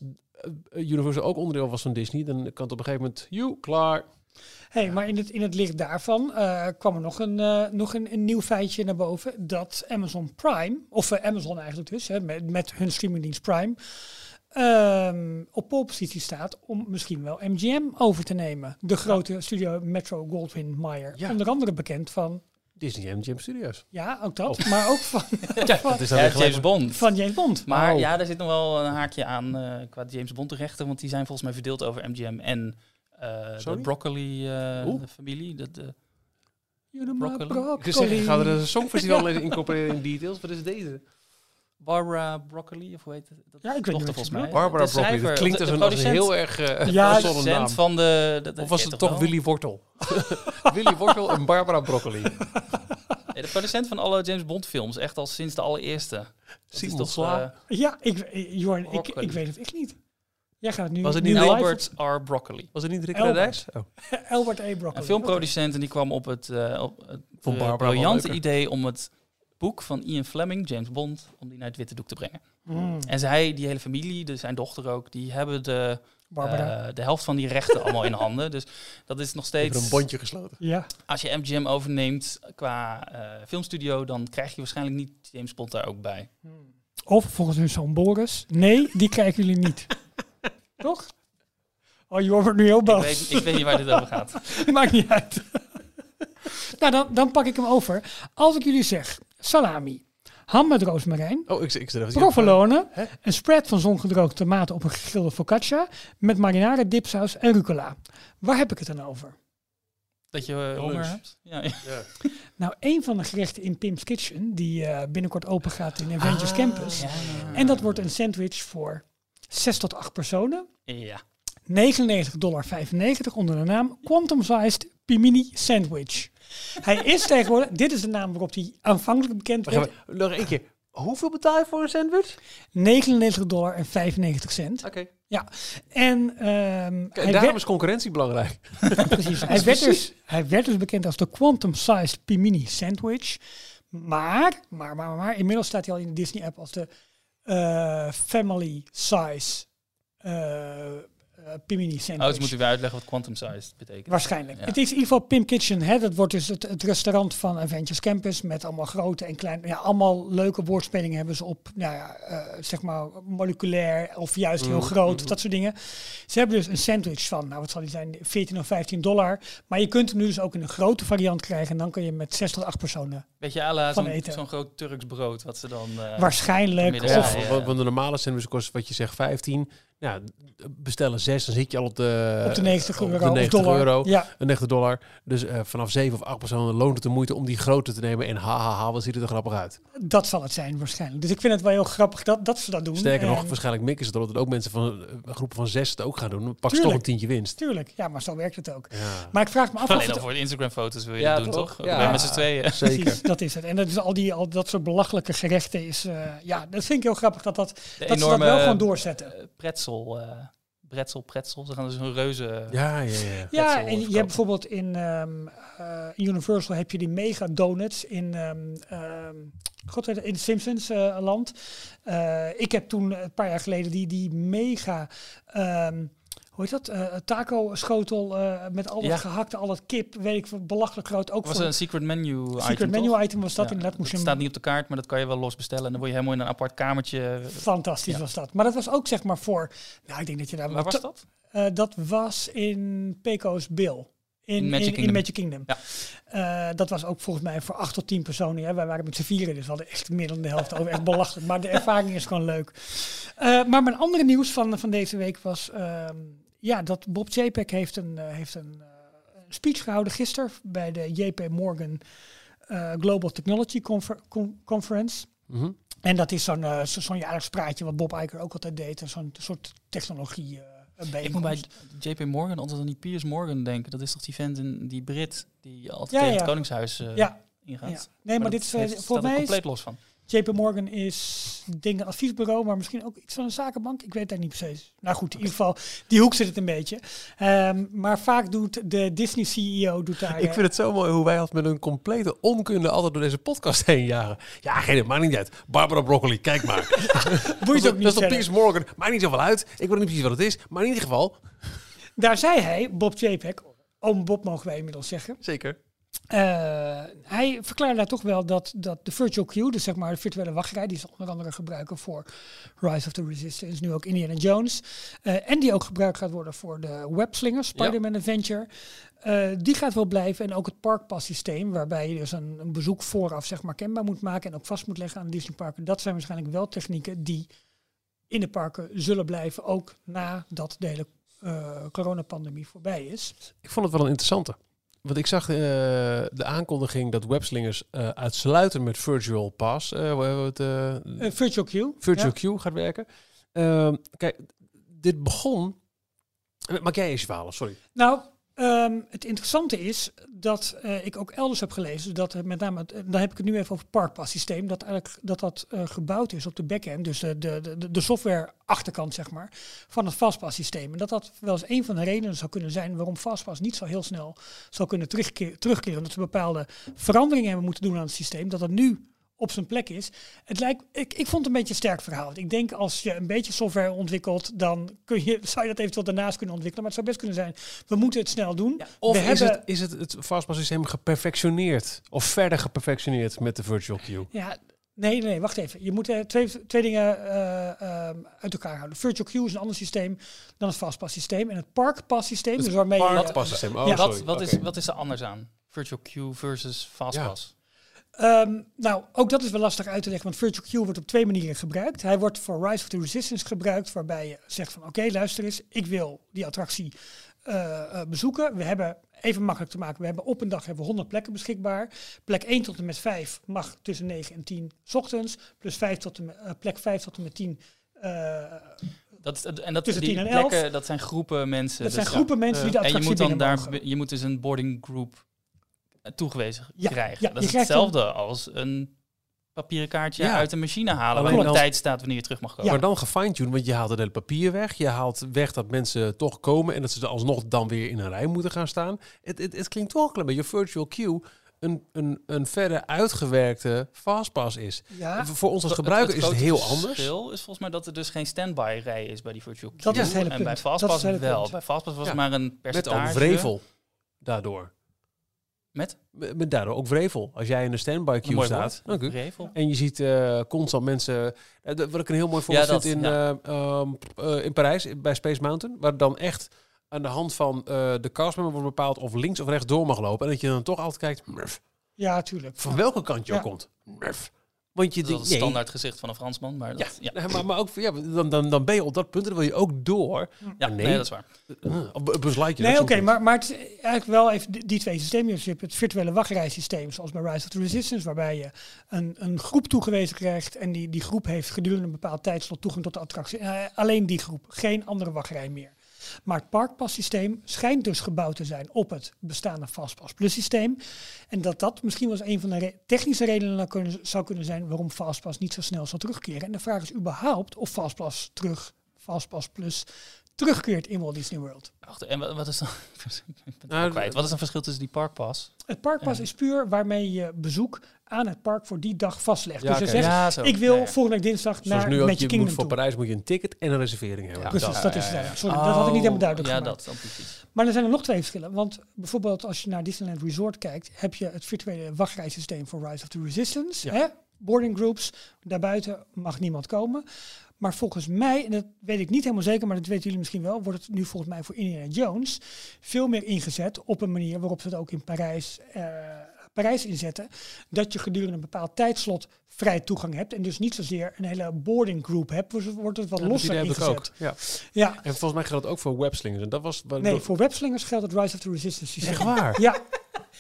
eh, Universal ook onderdeel was van Disney, dan kan het op een gegeven moment, you, klaar. Hey, maar in het, in het licht daarvan kwam er nog, een, nog een, een nieuw feitje naar boven. Dat Amazon Prime, of Amazon eigenlijk dus, hè, met, met hun streamingdienst Prime, ehm, op polepositie staat om misschien wel MGM over te nemen. De grote studio Metro Goldwyn Mayer. Ja. Onder andere bekend van, Disney MGM Studios. ja, ook dat, maar ook van, Ja, van, dat is Ja, James Bond. van James Bond. Maar Oh. ja, daar zit nog wel een haakje aan eh, qua James Bond rechten, want die zijn volgens mij verdeeld over MGM en eh, de? Broccoli-familie. Oeh. familie. de, de, Jullie maar Broccoli. broccoli. Ik wil zeggen, gaan we er een songfestival in incorporeren in details? Wat is deze? Barbara Broccoli, of hoe heet het? Dat Ja, ik weet niet volgens mij. Barbara De Broccoli. schrijver, Dat klinkt of als een, als heel erg uh, Ja, naam. producent van de... dat- Of was het toch wel? Willy Wortel? Willy Wortel en Barbara Broccoli. De producent van alle James Bond films, echt al sinds de allereerste. Simon toch, Sla. eh, Ja, ik, Jorn, ik, ik weet het echt niet. Jij gaat nu, Was het niet live Albert R. Broccoli. Was het niet Rick Albert. Oh. Albert A. Broccoli. Een filmproducent en die kwam op het, eh, op het briljante idee om het boek van Ian Fleming, James Bond, om die naar het witte doek te brengen. Mm, En zij, die hele familie, dus zijn dochter ook, die hebben de, eh, de helft van die rechten allemaal in handen. Dus dat is nog Even steeds... een bondje gesloten. ja. Als je MGM overneemt qua eh, filmstudio, dan krijg je waarschijnlijk niet James Bond daar ook bij. Of volgens hun zoon Boris. Nee, die krijgen jullie niet. Toch? Oh, je wordt nu heel Ik boos. weet, ik weet niet waar dit over gaat. Maakt niet uit. nou, dan, dan pak ik hem over. Als ik jullie zeg salami, ham met roosmarijn, Oh, ik, ik provolone, een spread van zongedroogde tomaten op een gegrilde focaccia met marinara, dipsaus en rucola. Waar heb ik het dan over? Dat je eh, honger hebt. Ja, ja. Ja. Nou, een van de gerechten in Pim's Kitchen, die eh, binnenkort open gaat in Avengers Ah, Campus. Ja. En dat wordt een sandwich voor 6 tot 8 personen. Ja. 99,95 dollar onder de naam Quantum Sized Pimini Sandwich. Hij is tegenwoordig, dit is de naam waarop hij aanvankelijk bekend werd, nog één keer. Hoeveel betaal je voor een sandwich? 99 dollar en 95 cent. Oké. En ehm, hij, Kijk, daarom werd, is concurrentie belangrijk. precies, hij, werd dus, hij werd dus bekend als de Quantum Sized Pimini Sandwich. Maar, maar, maar, maar, inmiddels staat hij al in de Disney app als de eh, Family Size eh, Pimini Sandwich. Oh, dus moet u weer uitleggen wat quantum size betekent. Waarschijnlijk. Ja. Het is in ieder geval Pim Kitchen. Hè? Dat wordt dus het, het restaurant van Avengers Campus. Met allemaal grote en kleine. Ja, allemaal leuke woordspelingen hebben ze op. Nou ja, eh, zeg maar moleculair of juist heel Mhm, groot. mhm. Dat soort dingen. Ze hebben dus een sandwich van, nou wat zal die zijn, 14 of 15 dollar. Maar je kunt hem nu dus ook in een grote variant krijgen. En dan kun je met 6 tot 8 personen. Beetje zo'n eten. zo'n groot Turks brood, wat ze dan... eh, Waarschijnlijk. Of, ja, want de normale sandwich kost wat je zegt 15. Ja, bestellen 6, dan zit je al op de, op de 90 op euro de of 90 dollar. euro. Ja, Een 90 dollar. Dus eh, vanaf 7 of 8 personen loont het de moeite om die grote te nemen. En haha, wat ziet het er grappig uit. dat zal het zijn waarschijnlijk. Dus ik vind het wel heel grappig dat, dat ze dat doen. Sterker nog, waarschijnlijk mikken ze erop dat ook mensen van eh, groepen van 6 het ook gaan doen. Dan pak ze toch een tientje winst. Tuurlijk, ja, maar zo werkt het ook. Ja, Maar ik vraag me af of Alleen het, al voor de Instagram-foto's wil je Ja, dat doen, toch? toch? Ja. Met z'n tweeën. zeker. Precies, dat is het. En dat is al die al dat soort belachelijke gerechten is, eh, ja, dat vind ik heel grappig dat dat, De dat ze dat wel gewoon doorzetten. eh, pretzel, eh pretzel, pretzel. Ze gaan dus een reuze... Ja, ja, ja. Ja, pretzel en je hebt bijvoorbeeld in ehm, eh, Universal heb je die mega donuts in, ehm ehm, God, weet het, in Simpsons eh, land. Eh, ik heb toen een paar jaar geleden die, die mega, ehm, hoe heet dat, Eh, taco schotel eh, met al dat Ja. gehakte, al dat kip, weet ik, veel, belachelijk groot. Ook was voor een secret menu secret item, menu toch? item was dat Ja, inderdaad. Moest het staat niet op de kaart, maar dat kan je wel los bestellen. En dan word je helemaal in een apart kamertje. Fantastisch Ja. was dat. Maar dat was ook zeg maar voor. Nou, ik denk dat je daar. Waar was dat? Eh, dat was in Peco's Bill. In, In Magic in, Kingdom. Magic Kingdom. Eh, dat was ook volgens mij voor acht tot tien personen. Ja, wij waren met z'n vieren, dus we hadden echt meer dan de helft over. Echt belachelijk. Maar de ervaring is gewoon leuk. Eh, maar mijn andere nieuws van, van deze week was. ehm, ja, dat Bob JPEG heeft een, eh, heeft een eh, een speech gehouden gisteren bij de JP Morgan eh, Global Technology Confer- Con- Conference. Mhm. En dat is zo'n eh, zo- zo'n jaarlijks praatje wat Bob Iger ook altijd deed. Zo'n soort technologie eh Ik moet bij. JP Morgan altijd aan die Piers Morgan denken. Dat is toch die vent, in, die Brit, die altijd Ja, tegen ja. het Koningshuis eh, Ja, ingaat. ja. Nee, maar, dat dit is, volgens er mij is compleet los van. JP Morgan is denk een adviesbureau, maar misschien ook iets van een zakenbank. Ik weet dat niet precies. Nou goed, in ieder geval, die hoek zit het een beetje. Ehm, maar vaak doet de Disney CEO doet daar. Ik vind het zo mooi hoe wij altijd met een complete onkunde altijd door deze podcast heen jagen. Ja, geen, maakt niet uit. Barbara Broccoli, kijk maar. eh, boeit ook dat niet is toch. Piers Morgan. Maakt niet zoveel uit. Ik weet niet precies wat het is. Maar in ieder geval, Daar zei hij, Bob JPEG, oom Bob mogen wij inmiddels zeggen. zeker. Eh, hij verklaarde daar toch wel dat, dat de virtual queue, dus zeg maar de virtuele wachtrij, die ze onder andere gebruiken voor Rise of the Resistance, nu ook Indiana Jones, eh, en die ook gebruikt gaat worden voor de webslingers, Spider-Man Adventure, eh, die gaat wel blijven. En ook het parkpass systeem, waarbij je dus een, een bezoek vooraf zeg maar kenbaar moet maken en ook vast moet leggen aan de Disneyparken, dat zijn waarschijnlijk wel technieken die in de parken zullen blijven, ook nadat de hele coronapandemie voorbij is. Ik vond het wel een interessante. Want ik zag eh, de aankondiging dat webslingers eh, uitsluitend met Virtual Pass, eh, hoe hebben we het, virtual queue. Virtual ja. Queue gaat werken. Ehm, kijk, dit begon... Maak jij eens verhaal, sorry. Nou, Ehm, het interessante is dat eh, ik ook elders heb gelezen dat met name, eh, dan heb ik het nu even over het Parkpass systeem, dat eigenlijk dat dat eh, gebouwd is op de backend, dus de, de, de, software achterkant zeg maar, van het Fastpass systeem. En dat dat wel eens een van de redenen zou kunnen zijn waarom Fastpass niet zo heel snel zou kunnen terugkeren, terugkeren. Dat ze bepaalde veranderingen hebben moeten doen aan het systeem, dat het nu op zijn plek is. Het lijkt, ik, ik vond het een beetje een sterk verhaal. Ik denk als je een beetje software ontwikkelt, dan kun je, zou je dat eventueel daarnaast kunnen ontwikkelen. Maar het zou best kunnen zijn, we moeten het snel doen. Of we is, hebben, het, is het het Fastpass systeem geperfectioneerd? Of verder geperfectioneerd met de virtual queue? Ja, nee, nee, wacht even. Je moet eh, twee, twee dingen eh, ehm, uit elkaar houden. Virtual queue is een ander systeem dan het Fastpass systeem. En het Parkpass systeem, Het dus waarmee je... Parkpass systeem. Oh, Ja. sorry. Wat, wat, is, wat is er anders aan? Virtual queue versus fastpass. Ehm, nou, ook dat is wel lastig uit te leggen, want Virtual Queue wordt op twee manieren gebruikt. Hij wordt voor Rise of the Resistance gebruikt, waarbij je zegt van oké, luister eens, ik wil die attractie eh, eh, bezoeken. We hebben, even makkelijk te maken, we hebben op een dag hebben we 100 plekken beschikbaar. Plek 1 tot en met 5 mag tussen 9 en 10 's ochtends, plus 5 tot en met, eh, plek 5 tot en met 10 eh, Dat, is- en dat, Tussen die 10 en 11. plekken, dat zijn groepen mensen. dat zijn dus- groepen mensen die de En je attractie moet dan daar, mogen. je moet dus een boarding group eh, toegewezen Ja, krijgen. ja, dat je is hetzelfde als een papieren kaartje Ja. uit de machine halen, Alleen waar een als- tijd staat wanneer je terug mag komen. Ja. Maar dan gefine-tuned, want je haalt het hele papier weg. Je haalt weg dat mensen toch komen en dat ze er alsnog dan weer in een rij moeten gaan staan. Het, het, het klinkt toch een beetje virtual queue. Een, een, een verder uitgewerkte fastpass is. Ja, Voor ons als Het- gebruiker het is het heel anders. verschil is volgens mij dat er dus geen standby rij is bij die virtual queue. Dat is het hele En punt. bij Fastpass het wel. punt. Bij Fastpass was Ja. het maar een Met percentage. ook vrevel daardoor. Met? Met, daardoor ook vrevel. Als jij in een standby queue staat. Dank u. Vrevel. En je ziet eh, constant mensen. eh, wat ik een heel mooi voorbeeld Ja, dat, in, ja. eh, ehm, eh, in Parijs, bij Space Mountain. Waar dan echt aan de hand van eh, de castmember wordt bepaald of links of rechts door mag lopen. En dat je dan toch altijd kijkt, murf, ja, tuurlijk. van welke kant je Ja. ook komt. Murf. Want je Dat is denkt, het nee, standaard gezicht van een Fransman. Maar Ja, dat, ja. nee, maar, maar ook, ja, dan, dan, dan ben je op dat punt en dan wil je ook door. Ja, nee. nee. dat is waar. Uh, op Buzz Lightyear, Nee, oké, maar, maar het is eigenlijk wel even die, die twee systemen. Dus je hebt het virtuele wachtrijsysteem, zoals bij Rise of the Resistance, waarbij je een, een groep toegewezen krijgt en die, die groep heeft gedurende een bepaald tijdslot toegang tot de attractie. Eh, alleen die groep, geen andere wachtrij meer. Maar het parkpassysteem schijnt dus gebouwd te zijn op het bestaande Fastpass Plus systeem. En dat dat misschien wel eens een van de re- technische redenen dan kunnen, zou kunnen zijn waarom Fastpass niet zo snel zal terugkeren. En de vraag is überhaupt of Fastpass terug, Fastpass Plus terugkeert in Walt Disney World. Wacht, en wat, wat is dan... ik ben Nou, kwijt. Wat is een verschil tussen die parkpas? Het parkpas Ja. is puur waarmee je bezoek aan het park voor die dag vastlegt. Ja, dus je oké. zegt, Ja, zo. ik wil Ja, ja. volgende week dinsdag Zoals naar nu ook, Magic je Kingdom moet voor toe. Parijs moet je een ticket en een reservering hebben. Ja, Precies, Dat. dat ja, is. Sorry, dat had ik niet helemaal duidelijk Ja, gemaakt. dat. Maar er zijn er nog twee verschillen. Want bijvoorbeeld als je naar Disneyland Resort kijkt, heb je het virtuele wachtrijsysteem voor Rise of the Resistance. Ja. Hè? Boarding groups, daarbuiten mag niemand komen. Maar volgens mij, en dat weet ik niet helemaal zeker, maar dat weten jullie misschien wel, wordt het nu volgens mij voor Indiana Jones veel meer ingezet op een manier waarop ze het ook in Parijs, eh, Parijs inzetten. Dat je gedurende een bepaald tijdslot vrij toegang hebt en dus niet zozeer een hele boarding group hebt. Dus wordt het wat Ja, losser ingezet. ook. Ja. Ja, En volgens mij geldt dat ook voor webslingers. En dat was... nee, voor webslingers geldt het Rise of the Resistance systeem. Echt waar? Ja,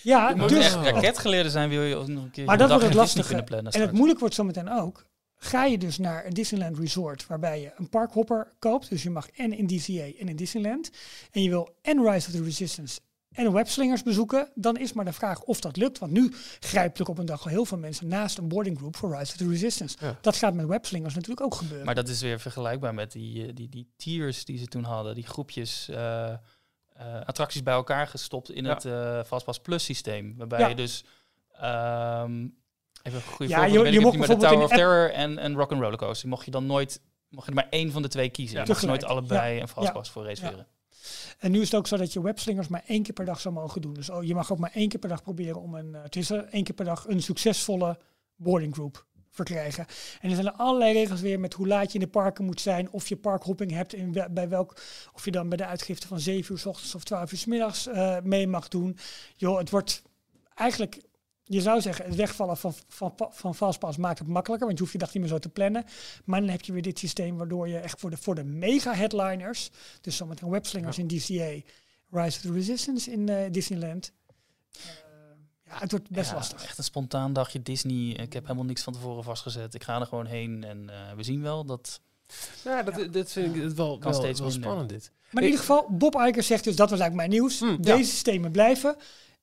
ja Je moet dus, echt raketgeleerde zijn, wil je ook nog een keer Maar dat wordt het lastige. kunnen plannen. en het moeilijk wordt zometeen ook. Ga je dus naar een Disneyland Resort waarbij je een parkhopper koopt, dus je mag en in DCA en in Disneyland, en je wil en Rise of the Resistance en webslingers bezoeken, dan is maar de vraag of dat lukt. Want nu grijpt er op een dag al heel veel mensen naast een boarding group voor Rise of the Resistance. Ja. Dat gaat met webslingers natuurlijk ook gebeuren. Maar dat is weer vergelijkbaar met die, eh, die, die tiers die ze toen hadden. Die groepjes eh, eh, attracties bij elkaar gestopt in Ja. het eh Fastpass Plus systeem. Waarbij Ja. je dus... ehm, even een goede Ja, voorbeeld. je- je mocht maar de bijvoorbeeld Tower in of de Terror en, en Rock'n'Roller Coaster. Mocht je dan nooit... Mocht je er maar één van de twee kiezen. Ja. Je mocht nooit allebei Ja. een Fastpass voor reserveren. En nu is het ook zo dat je webslingers maar één keer per dag zou mogen doen. Dus oh, je mag ook maar één keer per dag proberen om een, eh, het is één keer per dag een succesvolle boarding group verkrijgen. En er zijn er allerlei regels weer met hoe laat je in de parken moet zijn, of je parkhopping hebt we- bij welk, of je dan bij de uitgifte van 7 uur s ochtends of 12 uur s middags eh, mee mag doen. Joh, het wordt eigenlijk, je zou zeggen, het wegvallen van, van, van Fastpass maakt het makkelijker, want je hoeft je dag niet meer zo te plannen. Maar dan heb je weer dit systeem waardoor je echt voor de, voor de mega headliners, dus zometeen webslingers in DCA, Rise of the Resistance in eh, Disneyland. eh, ja, het wordt best Ja, lastig. Echt een spontaan dagje Disney. Ik heb helemaal niks van tevoren vastgezet. Ik ga er gewoon heen en eh, we zien wel. Dat Ja, dat, dat vind ik het wel, Kan wel, steeds wel spannend dit. Maar in ieder geval, Bob Iger zegt dus, dat was eigenlijk mijn nieuws. Hmm, Deze ja. systemen blijven.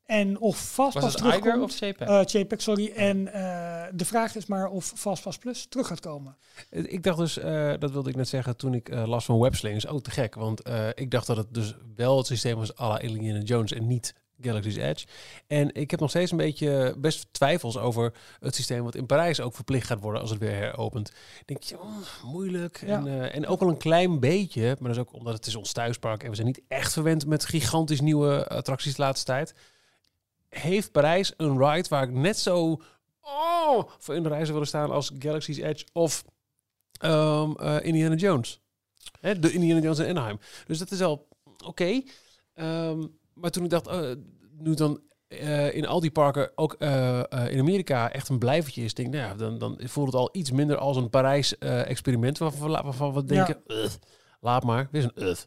En of Was Fastpass terugkomt... of JPEG? eh, JPEG, sorry. En eh, de vraag is maar of Fastpass Plus terug gaat komen. Eh, Ik dacht dus, eh, dat wilde ik net zeggen toen ik las van webslings, ook te gek. Want eh, ik dacht dat het dus wel het systeem was à la Indiana Jones en niet Galaxy's Edge. En ik heb nog steeds een beetje best twijfels over het systeem wat in Parijs ook verplicht gaat worden als het weer heropent. Ik denk je, oh, moeilijk. Ja. En, eh, en ook wel een klein beetje, maar dat is ook omdat het is ons thuispark en we zijn niet echt verwend met gigantisch nieuwe attracties de laatste tijd. Heeft Parijs een ride waar ik net zo oh, voor in de zou willen staan als Galaxy's Edge of eh, Indiana Jones. Hè, de Indiana Jones en Anaheim. Dus dat is al oké. Ehm, maar toen ik dacht, eh, nu dan eh, in al die parken ook eh, in Amerika echt een blijvertje is, denk ik, nou ja, dan, dan voelt het al iets minder als een Parijs eh, experiment waarvan, we- waarvan we denken, "Ugh, laat maar, weer een. Dat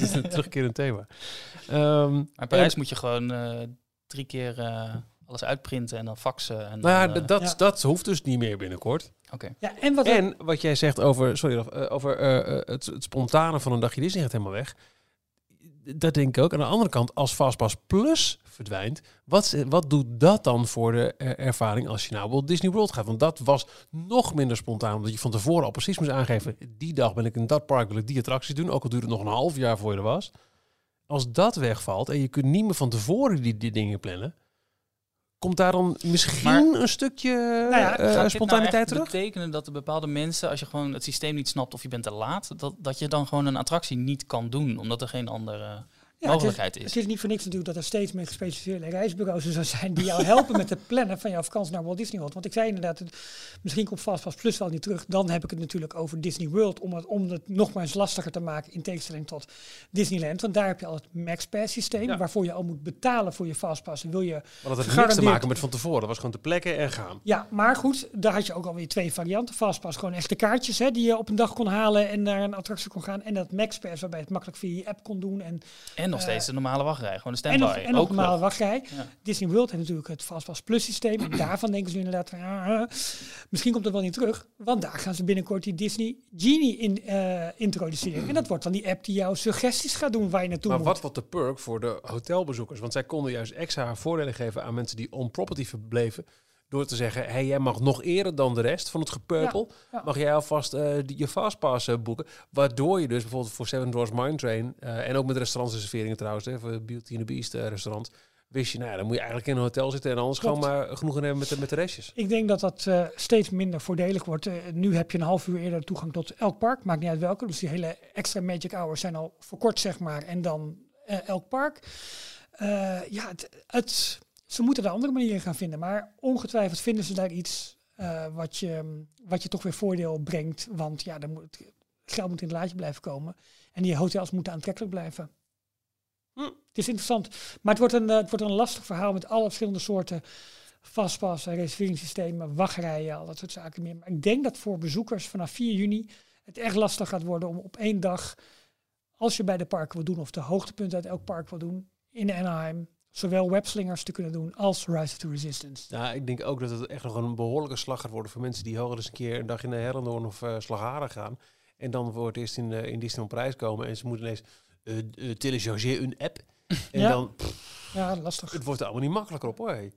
is een terugkerend thema. Ehm, Maar in Parijs moet je gewoon eh, drie keer eh, alles uitprinten en dan faxen. En nou dan, eh, dat, Ja. dat hoeft dus niet meer binnenkort. Oké. Ja, en wat En wat jij zegt over, sorry, over het, het spontane van een dagje Disney gaat helemaal weg. Dat denk ik ook. Aan de andere kant, als Fastpass Plus verdwijnt, wat, wat doet dat dan voor de eh, ervaring als je nou bijvoorbeeld Disney World gaat? Want dat was nog minder spontaan, omdat je van tevoren al precies moest aangeven, die dag ben ik in dat park, wil ik die attracties doen, ook al duurt het nog een half jaar voor je er was. Als dat wegvalt en je kunt niet meer van tevoren die, die dingen plannen, komt daar dan misschien Maar- een stukje ja, eh, Gaat dit nou spontaniteit echt terug? betekenen dat er bepaalde mensen, als je gewoon het systeem niet snapt of je bent te laat, dat, dat je dan gewoon een attractie niet kan doen, omdat er geen andere Ja, het is- mogelijkheid is? Het is niet voor niks natuurlijk dat er steeds meer gespecialiseerde reisbureaus er zijn die jou helpen met het plannen van jouw vakantie naar Walt Disney World. Want ik zei inderdaad, het- misschien komt Fastpass Plus wel niet terug. Dan heb ik het natuurlijk over Disney World om het, om het nog maar eens lastiger te maken in tegenstelling tot Disneyland. Want daar heb je al het MaxPass systeem Ja. waarvoor je al moet betalen voor je Fastpass. En wil je Maar dat had niks te maken met van tevoren. Dat was gewoon te plekken en gaan. Ja, maar goed, daar had je ook alweer twee varianten. Fastpass, gewoon echte kaartjes hè, die je op een dag kon halen en naar een attractie kon gaan. En dat MaxPass, waarbij je het makkelijk via je app kon doen. En, En nog Eh, steeds de normale wachtrij, gewoon de en standby. nog, en ook een normale nog. wachtrij. Ja. Disney World heeft natuurlijk het Fastpass Plus systeem. En daarvan denken ze nu inderdaad, van, ah, ah, misschien komt het wel niet terug. Want daar gaan ze binnenkort die Disney Genie in, eh, introduceren. En dat wordt dan die app die jou suggesties gaat doen waar je naartoe Maar moet. wat wordt de perk voor de hotelbezoekers? Want zij konden juist extra voordelen geven aan mensen die on-property verbleven. Door te zeggen, hey, jij mag nog eerder dan de rest van het gepeupel. ja. Mag jij alvast eh, die, je fastpass eh, boeken. Waardoor je dus bijvoorbeeld voor Seven Dwarfs Mine Train... eh, en ook met restaurantreserveringen trouwens, hè, voor Beauty and the Beast restaurant... wist je, nou ja, dan moet je eigenlijk in een hotel zitten... en anders Klopt. gewoon maar genoegen hebben met de, met de restjes. Ik denk dat dat steeds minder voordelig wordt. Nu heb je een half uur eerder toegang tot elk park. Maakt niet uit welke. Dus die hele extra magic hours zijn al verkort, zeg maar. En dan elk park. Ja, het, het, ze moeten er andere manieren gaan vinden. Maar ongetwijfeld vinden ze daar iets eh, wat, je, wat je toch weer voordeel brengt. Want ja, dan moet, het geld moet in het laadje blijven komen. En die hotels moeten aantrekkelijk blijven. Hm. Het is interessant. Maar het wordt, een, eh, het wordt een lastig verhaal met alle verschillende soorten vastpassen, reserveringssystemen, wachtrijen, al dat soort zaken meer. Maar ik denk dat voor bezoekers vanaf 4 juni het echt lastig gaat worden om op één dag, als je bij de parken wil doen of de hoogtepunten uit elk park wil doen, in Anaheim, zowel webslingers te kunnen doen als Rise the Resistance. Ja, ik denk ook dat het echt nog een behoorlijke slag gaat worden... voor mensen die hoger eens een keer een dag in de Hellendoorn of uh, Slagharen gaan... en dan voor het eerst in, uh, in Disneyland Prijs komen... en ze moeten ineens uh, uh, een app... En Ja. dan, pff, Ja, lastig. het wordt er allemaal niet makkelijker op hoor. hey.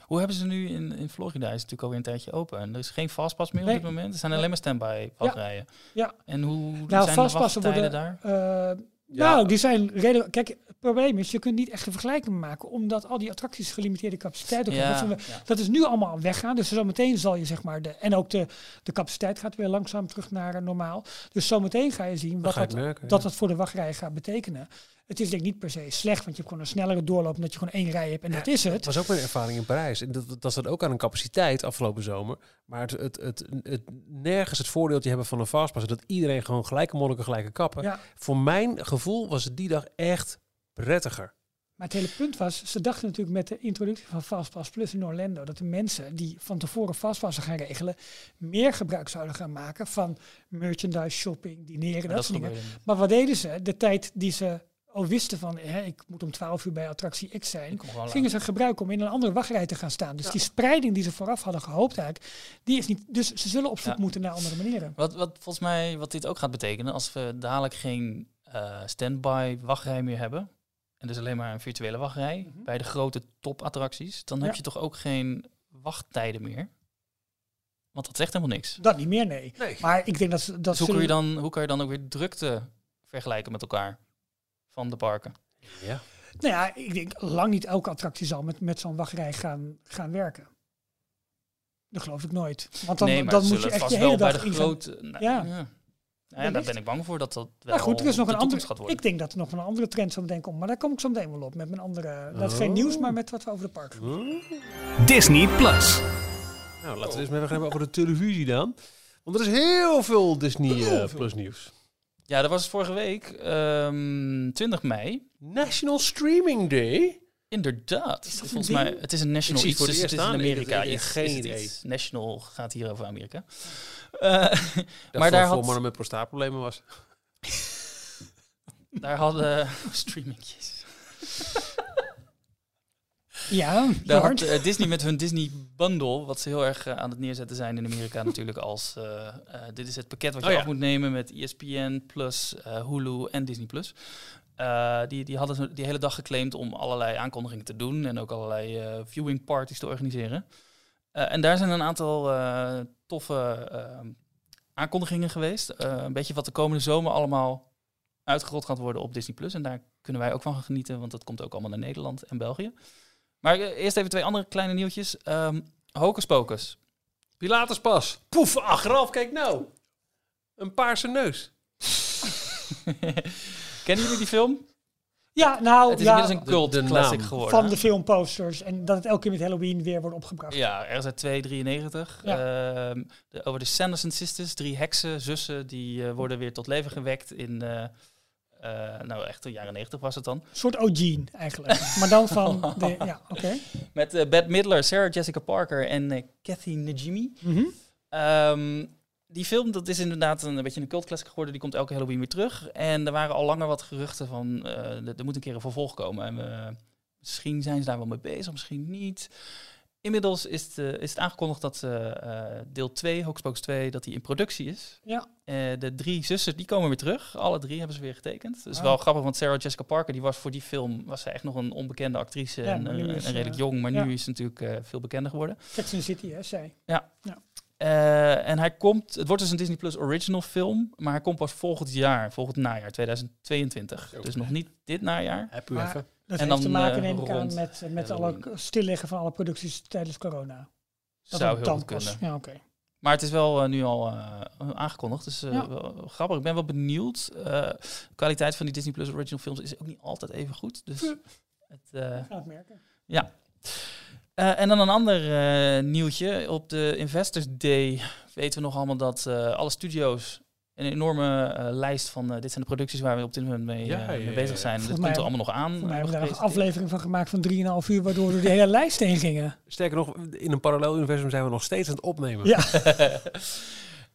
Hoe hebben ze nu in, in Florida? Is het natuurlijk alweer een tijdje open. En er is geen fastpass meer Nee. op dit moment. Er zijn alleen maar standby wachtrijen. Ja. En hoe Nou, zijn de vastpassen wachttijden worden- daar? Ja. Nou, die zijn redelijk. Kijk, het probleem is, je kunt niet echt een vergelijking maken, omdat al die attracties gelimiteerde capaciteit ook hebben. Ja, Dat is nu allemaal weggaan. Dus zometeen zal je zeg maar de. En ook de, de capaciteit gaat weer langzaam terug naar normaal. Dus zometeen ga je zien wat dat, merken. dat dat voor de wachtrij gaat betekenen. Het is denk ik niet per se slecht, want je hebt gewoon een snellere doorloop omdat je gewoon één rij hebt en dat is Het was ook mijn ervaring in Parijs. En dat, dat zat ook aan een capaciteit afgelopen zomer. Maar het, het, het, het, nergens het voordeeltje hebben van een fastpass. Dat iedereen gewoon gelijke monniken, gelijke kappen. Ja. Voor mijn gevoel was het die dag echt prettiger. Maar het hele punt was, ze dachten natuurlijk met de introductie van Fastpass Plus in Orlando, dat de mensen die van tevoren Fastpassen gaan regelen, meer gebruik zouden gaan maken van merchandise, shopping, dineren, dat, dat soort dingen. Maar wat deden ze? De tijd die ze al wisten van, hè, ik moet om 12 uur bij attractie X zijn, gingen ze gebruiken om in een andere wachtrij te gaan staan. Dus die spreiding die ze vooraf hadden gehoopt eigenlijk, die is niet. Dus ze zullen op zoek Ja. moeten naar andere manieren. Wat, wat volgens mij, wat dit ook gaat betekenen, als we dadelijk geen eh standby wachtrij meer hebben, en dus alleen maar een virtuele wachtrij Mhm. bij de grote topattracties, dan heb Ja. je toch ook geen wachttijden meer? Want dat zegt helemaal niks. Dat niet meer, nee. Nee. Maar ik denk dat ze dat Dus hoe, kun je zullen- dan, hoe kan je dan ook weer drukte vergelijken met elkaar van de parken? Ja. Nou ja, ik denk lang niet elke attractie zal met, met zo'n wachtrij gaan, gaan werken. Dat geloof ik nooit. Want dan, nee, maar dan moet je echt vast je hele wel bij dag de in gaan- grote... Nou, Ja. ja. Nou ja, daar ben ik bang voor dat dat wel Maar goed, er is nog een andere. gaat worden. Ik denk dat er nog een andere trend zo meteen komt. Maar daar kom ik zo meteen wel op. Met mijn andere. Dat is geen Oh. nieuws, maar met wat we over de park. Disney Plus. Nou, laten we eens even hebben over de televisie dan. Want er is heel veel Disney eh, Plus nieuws. Ja, dat was vorige week, ehm 20 mei. National Streaming Day. Inderdaad. Is dat Volgens een mij, ding? het is een national iets, dus het het is in. Amerika Ik- geen idee. iets? National gaat hier over Amerika. Eh, Dat maar daar, voor had, mannen met prostaatproblemen was. daar hadden streamingjes. Ja, Daar had eh, Disney met hun Disney Bundle, wat ze heel erg eh, aan het neerzetten zijn in Amerika natuurlijk als eh, dit is het pakket wat je Oh ja. af moet nemen met ESPN plus eh, Hulu en Disney plus. Eh, die, die hadden ze die hele dag geclaimd om allerlei aankondigingen te doen en ook allerlei eh, viewing parties te organiseren. Eh, en daar zijn een aantal eh, toffe aankondigingen geweest. Eh, een beetje wat de komende zomer allemaal uitgerold gaat worden op Disney Plus. En daar kunnen wij ook van gaan genieten, want dat komt ook allemaal naar Nederland en België. Maar eh, eerst even twee andere kleine nieuwtjes. Ehm Hocus Pocus. Pilatus pas. Poef, achteraf, kijk nou. Een paarse neus. Kennen jullie die film? Ja, nou, het is ja, inmiddels een cult de classic naam geworden. van de filmposters. En dat het elke keer met Halloween weer wordt opgebracht. Ja, ergens uit 293. Ja. Ehm, de, over de Sanderson Sisters, drie heksen, zussen, die eh, worden weer tot leven gewekt in... eh, eh, nou, echt de jaren 90 was het dan. Een soort O'Gene eigenlijk. maar dan van de. Ja, oké. Met eh Bette Midler, Sarah Jessica Parker en eh Kathy Najimy. Ehm, die film, dat is inderdaad een, beetje een cult classic geworden. Die komt elke Halloween weer terug. En er waren al langer wat geruchten van, er moet een keer een vervolg komen. En we, misschien zijn ze daar wel mee bezig, misschien niet. Inmiddels is het, eh, is het aangekondigd dat eh, eh, deel 2, Hocus Pocus 2, dat die in productie is. Ja. Eh, de drie zussen, die komen weer terug. Alle drie hebben ze weer getekend. Dat is Ah. wel grappig, want Sarah Jessica Parker, die was voor die film, was zij echt nog een onbekende actrice. Ja, en, eh, is, redelijk jong, maar ja. nu is ze natuurlijk eh, veel bekender geworden. Sex and the City, hè, zij. Eh, en hij komt, het wordt dus een Disney Plus original film, maar hij komt pas volgend jaar, volgend najaar, 2022. Zo. Dus nog niet dit najaar. Heb u Maar- even. Dat En heeft te dan, maken, eh, neem ik aan, met, met alle stilleggen van alle producties tijdens corona. Dat Zou heel goed kunnen. Ja, oké. Maar het is wel eh, nu al eh, aangekondigd, dus eh, Ja. wel grappig. Ik ben wel benieuwd. Eh, de kwaliteit van die Disney Plus original films is ook niet altijd even goed. Dus het, eh, Gaan het merken. Eh, en dan een ander eh, nieuwtje. Op de Investors Day weten we nog allemaal dat eh, alle studio's een enorme eh, lijst van eh, dit zijn de producties waar we op dit moment mee, Ja, eh, mee ja, bezig zijn. Dat komt er allemaal nog aan. Voor mij hebben we daar een aflevering van gemaakt van 3,5 uur, waardoor we door de hele lijst heen gingen. Sterker nog, in een parallel universum zijn we nog steeds aan het opnemen. Ja.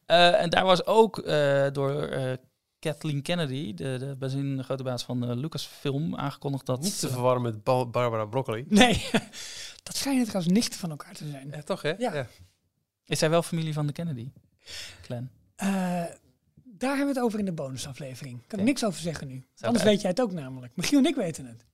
Eh, en daar was ook eh, door eh, Kathleen Kennedy, de, de, bazin, de grote baas van Lucasfilm, aangekondigd dat... Niet te verwarren met Ba- Barbara Broccoli. Nee, dat schijnen trouwens nichten van elkaar te zijn. Ja, toch hè? Ja. Is zij wel familie van de Kennedy? Clan. Daar hebben we het over in de bonusaflevering. Kan ik niks over zeggen nu. Anders weet jij het ook namelijk. Michiel en ik weten het.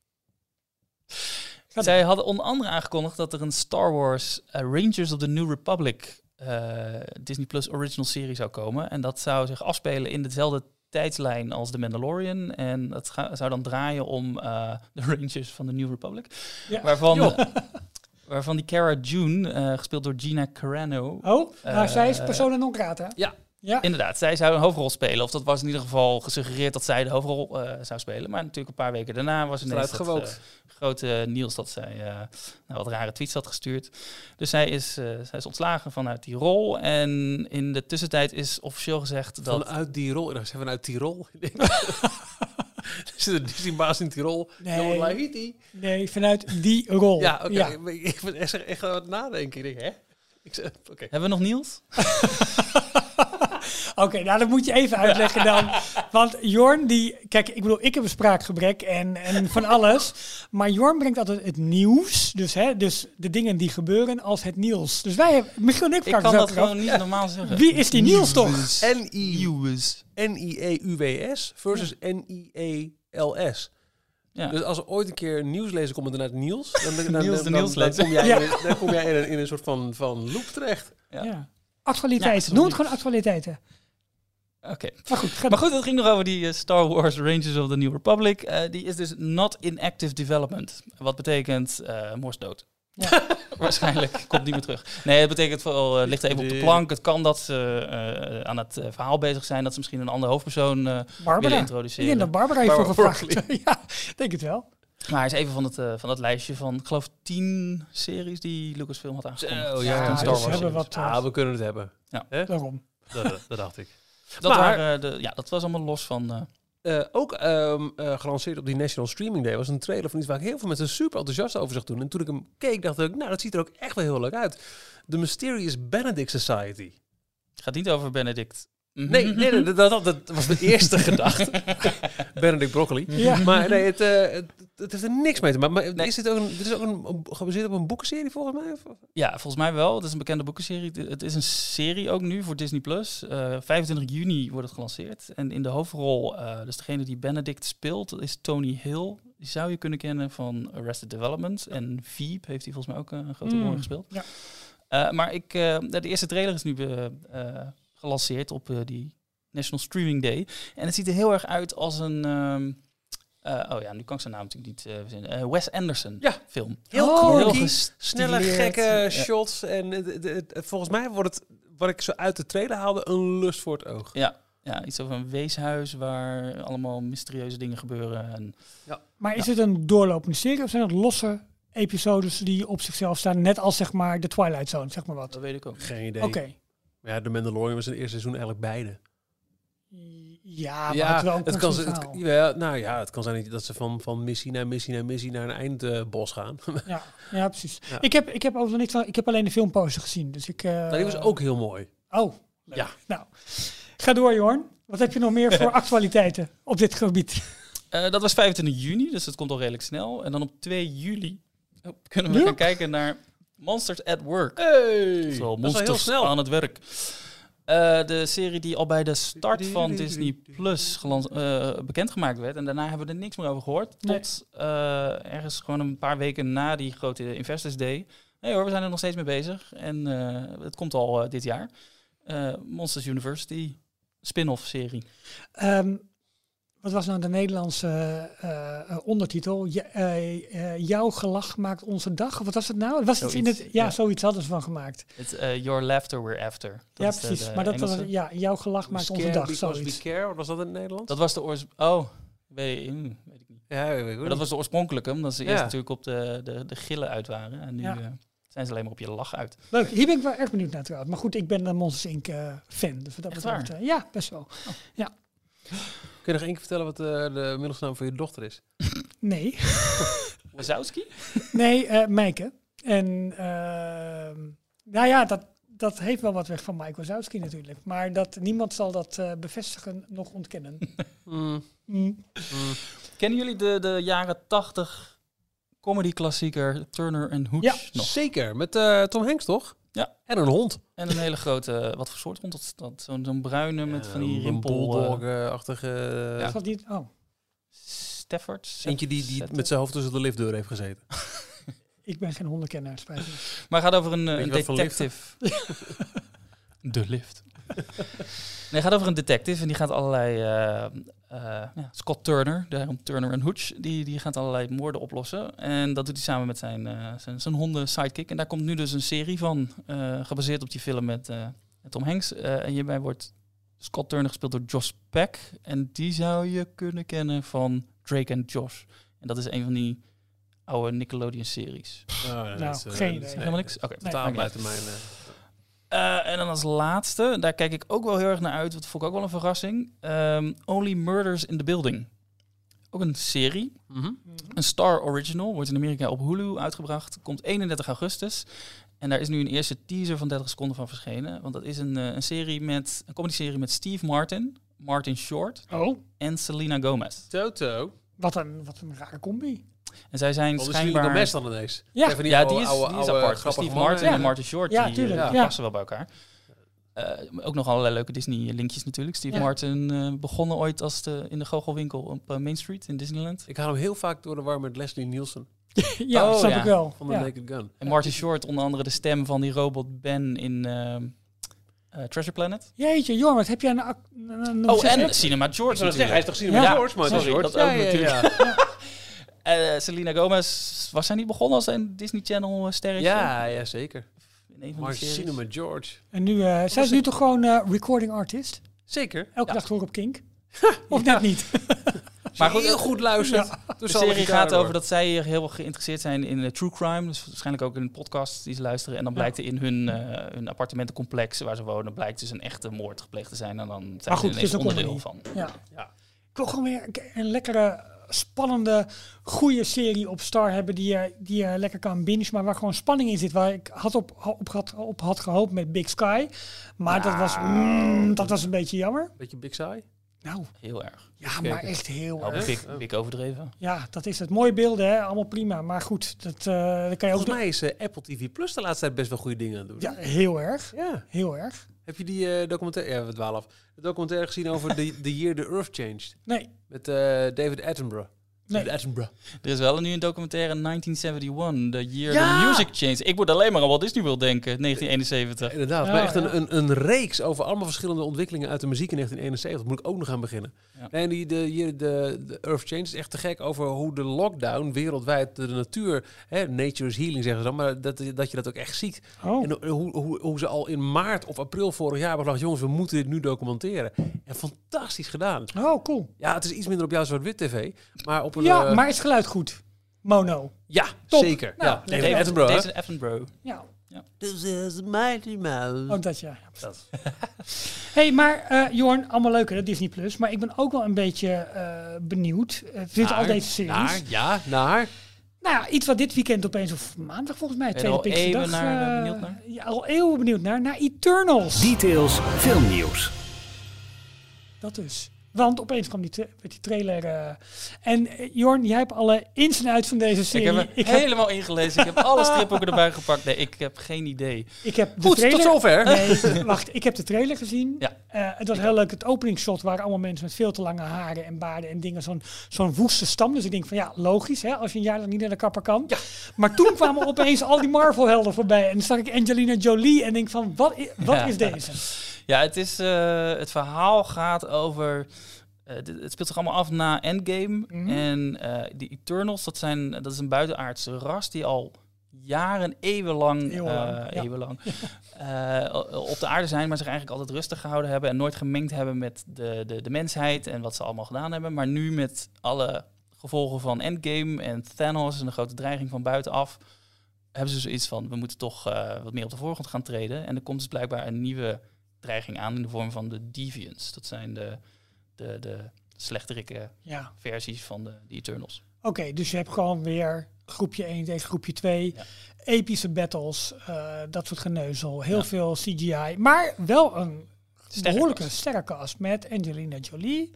Zij hadden onder andere aangekondigd dat er een Star Wars eh, Rangers of the New Republic eh, Disney Plus original serie zou komen. En dat zou zich afspelen in dezelfde tijdslijn als The Mandalorian. En dat ga- zou dan draaien om eh, de Rangers van de New Republic. Ja. Waarvan, waarvan die Cara June, gespeeld door Gina Carano... Oh, maar zij is persona non grata. ja. Ja. Inderdaad, zij zou een hoofdrol spelen. Of dat was in ieder geval gesuggereerd dat zij de hoofdrol eh, zou spelen. Maar natuurlijk een paar weken daarna was ineens dat, gewookt. eh, grote nieuws dat zij eh, nou, wat rare tweets had gestuurd. Dus zij is, eh, zij is ontslagen vanuit die rol. En in de tussentijd is officieel gezegd dat... Vanuit die rol. Nou, zijn vanuit Tirol. Er zit een Disney-baas in Tirol. Nee. Lahiti. Nee, vanuit die rol. Ja, oké. Ja. Ik ben echt, echt aan het nadenken. Ik denk, hè? Ik zeg, oké. Hebben we nog nieuws? Oké, nou dat moet je even uitleggen dan. Want Jorn, die, kijk, ik bedoel, ik heb een spraakgebrek en, en van alles. Maar Jorn brengt altijd het nieuws, dus, hè, dus de dingen die gebeuren als het nieuws. Dus wij hebben, Michiel en ik Ik kan dat gewoon niet normaal zeggen. Wie is die Niels toch? N-I- N-I-E-U-W-S versus N-I-E-L-S. Ja. Dus als er ooit een keer nieuwslezer komt met inderdaad Niels, dan, dan, dan, Niels de dan- dan, nieuwslezer. kom jij, Ja. in, een- dan kom jij in, een, in een soort van, van loop terecht. Ja. Ja. Actualiteiten, Ja, noem het gewoon actualiteiten. Oké. Maar goed, Maar goed, het ging nog over die eh, Star Wars Rangers of the New Republic. Eh, die is dus not in active development. Wat betekent eh Morse dood. Ja. Waarschijnlijk komt niet meer terug. Nee, het betekent vooral, eh, ligt even op de plank. Het kan dat ze eh, aan het verhaal bezig zijn. Dat ze misschien een andere hoofdpersoon eh, willen. Ik introduceren. denk dat Barbara hiervoor Barbara gevraagd. ja, ik denk het wel. Maar hij is even van het, eh, van het lijstje van, ik geloof, tien series die Lucasfilm had aangekondigd. Zo, ja, Star Wars. hebben wat, Ah, eh, we kunnen het hebben. Daarom. Dat, dat dacht ik. Dat, Maar- waren de, ja, dat was allemaal los van... eh, Eh, ook ehm, eh, gelanceerd op die National Streaming Day was een trailer van iets waar ik heel veel mensen super enthousiast over zag doen. En toen ik hem keek, dacht ik, nou, dat ziet er ook echt wel heel leuk uit. The Mysterious Benedict Society. het gaat niet over Benedict. Nee, nee, nee, dat, dat, dat was de eerste gedachte. Benedict Broccoli. Ja. Maar nee, het, eh, het, het heeft er niks mee te maken. Maar Nee. is dit ook een, dit is ook een, gebaseerd op een boekenserie volgens mij? Of- Ja, volgens mij wel. Het is een bekende boekenserie. Het is een serie ook nu voor Disney+. Plus. Eh 25 juni wordt het gelanceerd. En in de hoofdrol, eh, dus degene die Benedict speelt, dat is Tony Hill. Die zou je kunnen kennen van Arrested Development. En Veep heeft hij volgens mij ook een grote rol in gespeeld. ja. Eh, maar ik, eh, de eerste trailer is nu gelanceerd op eh, die National Streaming Day. En het ziet er heel erg uit als een... ehm, eh, oh ja, nu kan ik zijn naam natuurlijk niet eh, verzinnen. Eh, Wes Anderson Ja. film. Heel Oh, snelle, gekke Ja. shots. En volgens mij wordt het, wat ik zo uit de trailer haalde, een lust voor het oog. Ja, ja, iets over een weeshuis waar allemaal mysterieuze dingen gebeuren. En Maar is het een doorlopende serie of zijn het losse episodes die op zichzelf staan? Net als zeg maar de Twilight Zone, zeg maar wat. dat weet ik ook. Geen idee. Oké. Ja, de Mandalorian was in het eerste seizoen eigenlijk beide. Ja, maar het is wel een het kan, het, ja, nou ja, het kan zijn dat ze van, van missie naar missie naar missie naar een eindbos gaan. Ja, ja precies. Ja. Ik heb, ik heb overigens niks van, ik heb alleen de filmposter gezien. Dus ik. eh, Nou, die was ook heel mooi. Oh, leuk. Ja. Nou, ga door, Jorn. Wat heb je nog meer voor actualiteiten op dit gebied? Eh, dat was 25 juni, dus dat komt al redelijk snel. En dan op 2 juli oh, kunnen we Ja. gaan kijken naar Monsters at Work. Hey, Oftewel dat is wel heel Monsters snel. aan het werk. Eh, de serie die al bij de start van Disney Plus eh, bekendgemaakt werd. En daarna hebben we er niks meer over gehoord. Nee. Tot eh, ergens gewoon een paar weken na die grote Investors Day. Nee hoor, we zijn er nog steeds mee bezig. En het komt al dit jaar. Monsters University, spin-off serie. Ehm, wat was nou de Nederlandse eh, eh, ondertitel? Ja, eh, eh, jouw gelach maakt onze dag. Of wat was het nou? Was het in het, ja, ja. zoiets hadden ze van gemaakt. Het eh, Your Laughter We're After. Dat ja, precies. de maar dat was, ja, jouw gelach maakt onze dag. Zoiets. we care, wat was dat in het Nederlands? Dat was de oors... Oh, weet, hmm, weet ik niet. ja, weet ik ook Maar dat was de oorspronkelijke, omdat ze Ja. eerst natuurlijk op de, de, de gillen uit waren. En nu Ja. zijn ze alleen maar op je lach uit. Leuk. Hier ben ik wel erg benieuwd naar trouwens. Maar goed, ik ben een Monsters Inc. eh, fan. Dus dat Echt betreft, waar? ja, best wel. Kun je nog één keer vertellen wat eh, de middelsnaam van je dochter is? Nee. Wazowski? Nee, eh Mijke. En ehm, nou ja, dat, dat heeft wel wat weg van Mike Wazowski natuurlijk. Maar dat, niemand zal dat eh, bevestigen, nog ontkennen. Mm, Mm. mm. Kennen jullie de, de jaren 80 comedy klassieker Turner en Hooch Ja, nog? Zeker, met eh, Tom Hanks toch? Ja. En een hond. En een hele grote, wat voor soort hond dat? dat Zo'n zo'n bruine met van die rimpel... eh, bulldog-achtige... Is dat niet? Oh, Stafford? Eentje die, die met zijn hoofd tussen de liftdeur heeft gezeten. ik ben geen hondenkenner, spijt me. Maar het gaat over een, eh, Weet een je wat voor lift? detective. De lift. Nee, het gaat over een detective en die gaat allerlei... eh, eh, ja, Scott Turner, daarom Turner en Hooch, die, die gaat allerlei moorden oplossen. En dat doet hij samen met zijn, eh, zijn, zijn honden sidekick. En daar komt nu dus een serie van, eh, gebaseerd op die film met, eh, Tom Hanks. Eh, en hierbij wordt Scott Turner gespeeld door Josh Peck. En die zou je kunnen kennen van Drake en Josh. En dat is een van die oude Nickelodeon-series. Nou, eh, geen idee. Helemaal niks? Oké. Nee, Totaal buiten mijn... eh, Eh, en dan als laatste, daar kijk ik ook wel heel erg naar uit. Dat vond ik ook wel een verrassing. Ehm, Only Murders in the Building. Ook een serie. mhm. Een Star Original. Wordt in Amerika op Hulu uitgebracht. Komt 31 augustus. En daar is nu een eerste teaser van 30 seconden van verschenen. Want dat is een, eh, een serie met een comedy-serie met Steve Martin, Martin Short Oh, en Selena Gomez. Toto. wat een, wat een rare combi. En zij zijn schijnbaar... de best dan ineens? Ja. Even ja, oude- die is, oude- die is oude apart. Steve mannen. Martin Ja. en Martin Short, Ja, die, tuurlijk, eh, ja. passen wel bij elkaar. Eh, ook nog allerlei leuke Disney-linkjes natuurlijk. Steve Ja. Martin eh, begonnen ooit als de, in de goochelwinkel op Main Street in Disneyland. Ik haal hem heel vaak door de war met Leslie Nielsen ja, Oh, snap ja. ik wel. van de Ja. Naked Gun. En Martin Short onder andere de stem van die robot Ben in Treasure Planet. Jeetje, Jorn, wat heb jij een... ac- een- een- Oh, en? Cinema George natuurlijk. hij is toch zien Ja, met George, maar sorry, George. dat Ja, ook ja, natuurlijk. Eh, Selena Gomez, was zij niet begonnen als een Disney Channel eh, sterretje? Ja, ja, zeker. In een van Maar. Cinema George. En nu, eh zij is nu toch gewoon eh, recording artist? Zeker. Elke Ja. dag hoor op Kink? Of net niet? Maar goed, heel goed luistert. De serie gaat over dat zij heel geïnteresseerd zijn in true crime. Dus waarschijnlijk ook in een podcast die ze luisteren. En dan Ja. blijkt er in hun, eh, hun appartementencomplex waar ze wonen... blijkt dus een echte moord gepleegd te zijn. En dan zijn Maar goed, ze is ineens een onderdeel van. Ja. Ja. Ik wil gewoon weer een lekkere, spannende, goede serie op Star hebben die je, die je lekker kan bingen, maar waar gewoon spanning in zit. Waar ik had op, op, had, op had gehoopt met Big Sky. Maar dat, was, mm, dat was een beetje jammer. Beetje Big Sai. Nou, Heel erg. ja, maar echt heel Nou, erg. big, big overdreven. Ja, dat is het. Mooie beelden, hè? allemaal prima. Maar goed, dat, eh dat kan je ook... Volgens mij is eh, Apple TV Plus de laatste tijd best wel goede dingen aan het doen. Ja, heel erg. Ja. Heel erg. Heb je die eh, documentaire... Ja, we dwalen af. De documentaire gezien over the, the Year the Earth Changed. Nee, Met eh, David Attenborough. Nee. David Attenborough. Er is wel nu een documentaire 1971, The Year Ja! the Music Changed. Ik moet alleen maar aan Walt Disney World denken, 1971. Inderdaad. Ja, maar echt ja. een, een, een reeks over allemaal verschillende ontwikkelingen uit de muziek in 1971. Moet ik ook nog aan beginnen. Ja. Nee, die, de, de, de Earth Change is echt te gek over hoe de lockdown wereldwijd de natuur... Hè, nature is healing zeggen ze dan, maar dat, dat je dat ook echt ziet. oh. En hoe, hoe, hoe ze al in maart of april vorig jaar hebben gedacht... jongens, we moeten dit nu documenteren. En fantastisch gedaan. oh, cool. Ja, het is iets minder op jouw zwart-wit tv, maar op een... Ja, eh, maar is het geluid goed? Mono. ja, Top. zeker. Nou, ja, David David Attenborough. Attenborough. Ja, This is mighty mouse. ook dat ja. Dat. hey, maar eh Jorn, allemaal leuk hè, Disney Plus. Maar ik ben ook wel een beetje eh, benieuwd. Uh, zitten al Naar- deze series. Naar, ja, naar... Nou ja, iets wat dit weekend opeens, of maandag volgens mij, tweede al eeuwen Pinksterdag. naar, eh, eh, benieuwd naar? Ja, al eeuwen benieuwd naar. Naar Eternals. Details filmnieuws. Dat dus. Want opeens kwam die, tra- werd die trailer. eh, en eh, Jorn, jij hebt alle ins en outs van deze serie. Ik heb er helemaal ingelezen. Ik heb alle stripboeken erbij gepakt. Nee, ik heb geen idee. ik heb de Goed, trailer, tot zover. Nee, wacht. Ik heb de trailer gezien. Ja. Eh, het was heel leuk. Het openingsshot waren allemaal mensen met veel te lange haren en baarden en dingen. Zo'n zo'n woeste stam. Dus ik denk van ja, logisch hè, als je een jaar lang niet naar de kapper kan. Ja. Maar toen kwamen opeens al die Marvel-helden voorbij. En dan zag ik Angelina Jolie en denk van wat, i- wat Ja. is deze? Ja, het, is, eh, het verhaal gaat over... eh, dit- het speelt zich allemaal af na Endgame. Mhm. En eh de Eternals, dat, zijn, dat is een buitenaardse ras die al jaren, eeuwenlang, Eeuwenlang, ja. eeuwenlang op de aarde zijn, maar zich eigenlijk altijd rustig gehouden hebben en nooit gemengd hebben met de, de, de mensheid en wat ze allemaal gedaan hebben. Maar nu met alle gevolgen van Endgame en Thanos en de grote dreiging van buitenaf, hebben ze zoiets van, we moeten toch wat meer op de voorgrond gaan treden. En er komt dus blijkbaar een nieuwe dreiging aan in de vorm van de Deviants. Dat zijn de, de, de slechterikke Ja. versies van de, de Eternals. Oké, dus je hebt gewoon weer groepje 1 tegen groepje 2. Ja. Epische battles, eh, dat soort geneuzel. Heel Ja. veel CGI. Maar wel een Sterke behoorlijke sterrenkast met Angelina Jolie.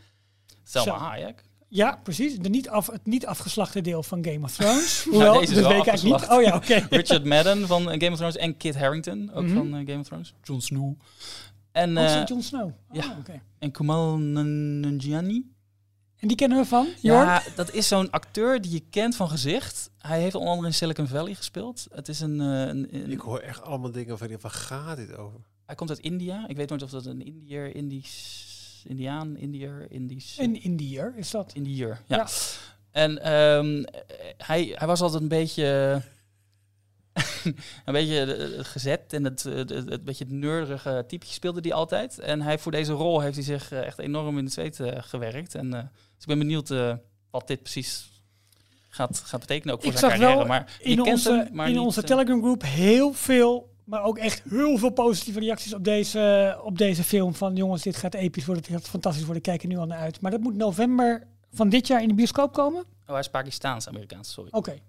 Selma. Hayek. Ja, precies. De niet af, het niet afgeslachte deel van Game of Thrones. Hoewel, deze is wel weet niet. Oh ja, oké. Richard Madden van eh, Game of Thrones en Kit Harington, ook Mhm. van eh, Game of Thrones. Jon Snow. En, Ook eh, Jon Snow. Oh, ja. oké. en Kumail Nanjiani. En die kennen we van? Jorn? Ja, dat is zo'n acteur die je kent van gezicht. Hij heeft onder andere in Silicon Valley gespeeld. Het is een, eh, een, een- Ik hoor echt allemaal dingen van, waar gaat dit over? hij komt uit India. Ik weet nooit of dat een Indiër, Indisch, Indiaan, Indiër, Indisch. Een Indiër is dat. Indiër, ja. Ja. En ehm, hij, hij was altijd een beetje, een beetje eh, gezet en het, het, het, het beetje het neurige typetje speelde hij altijd. En hij, voor deze rol heeft hij zich eh, echt enorm in de zweet eh, gewerkt. En, eh, dus ik ben benieuwd eh, wat dit precies gaat, gaat betekenen ook voor Ik zijn carrière. wel maar In onze, hem, maar in niet, onze eh, Telegram groep heel veel, maar ook echt heel veel positieve reacties op deze, op deze film. Van jongens, dit gaat episch worden, dit gaat fantastisch worden, kijk er nu al naar uit. Maar dat moet november van dit jaar in de bioscoop komen? Oh, hij is Pakistaans-Amerikaans, sorry. oké.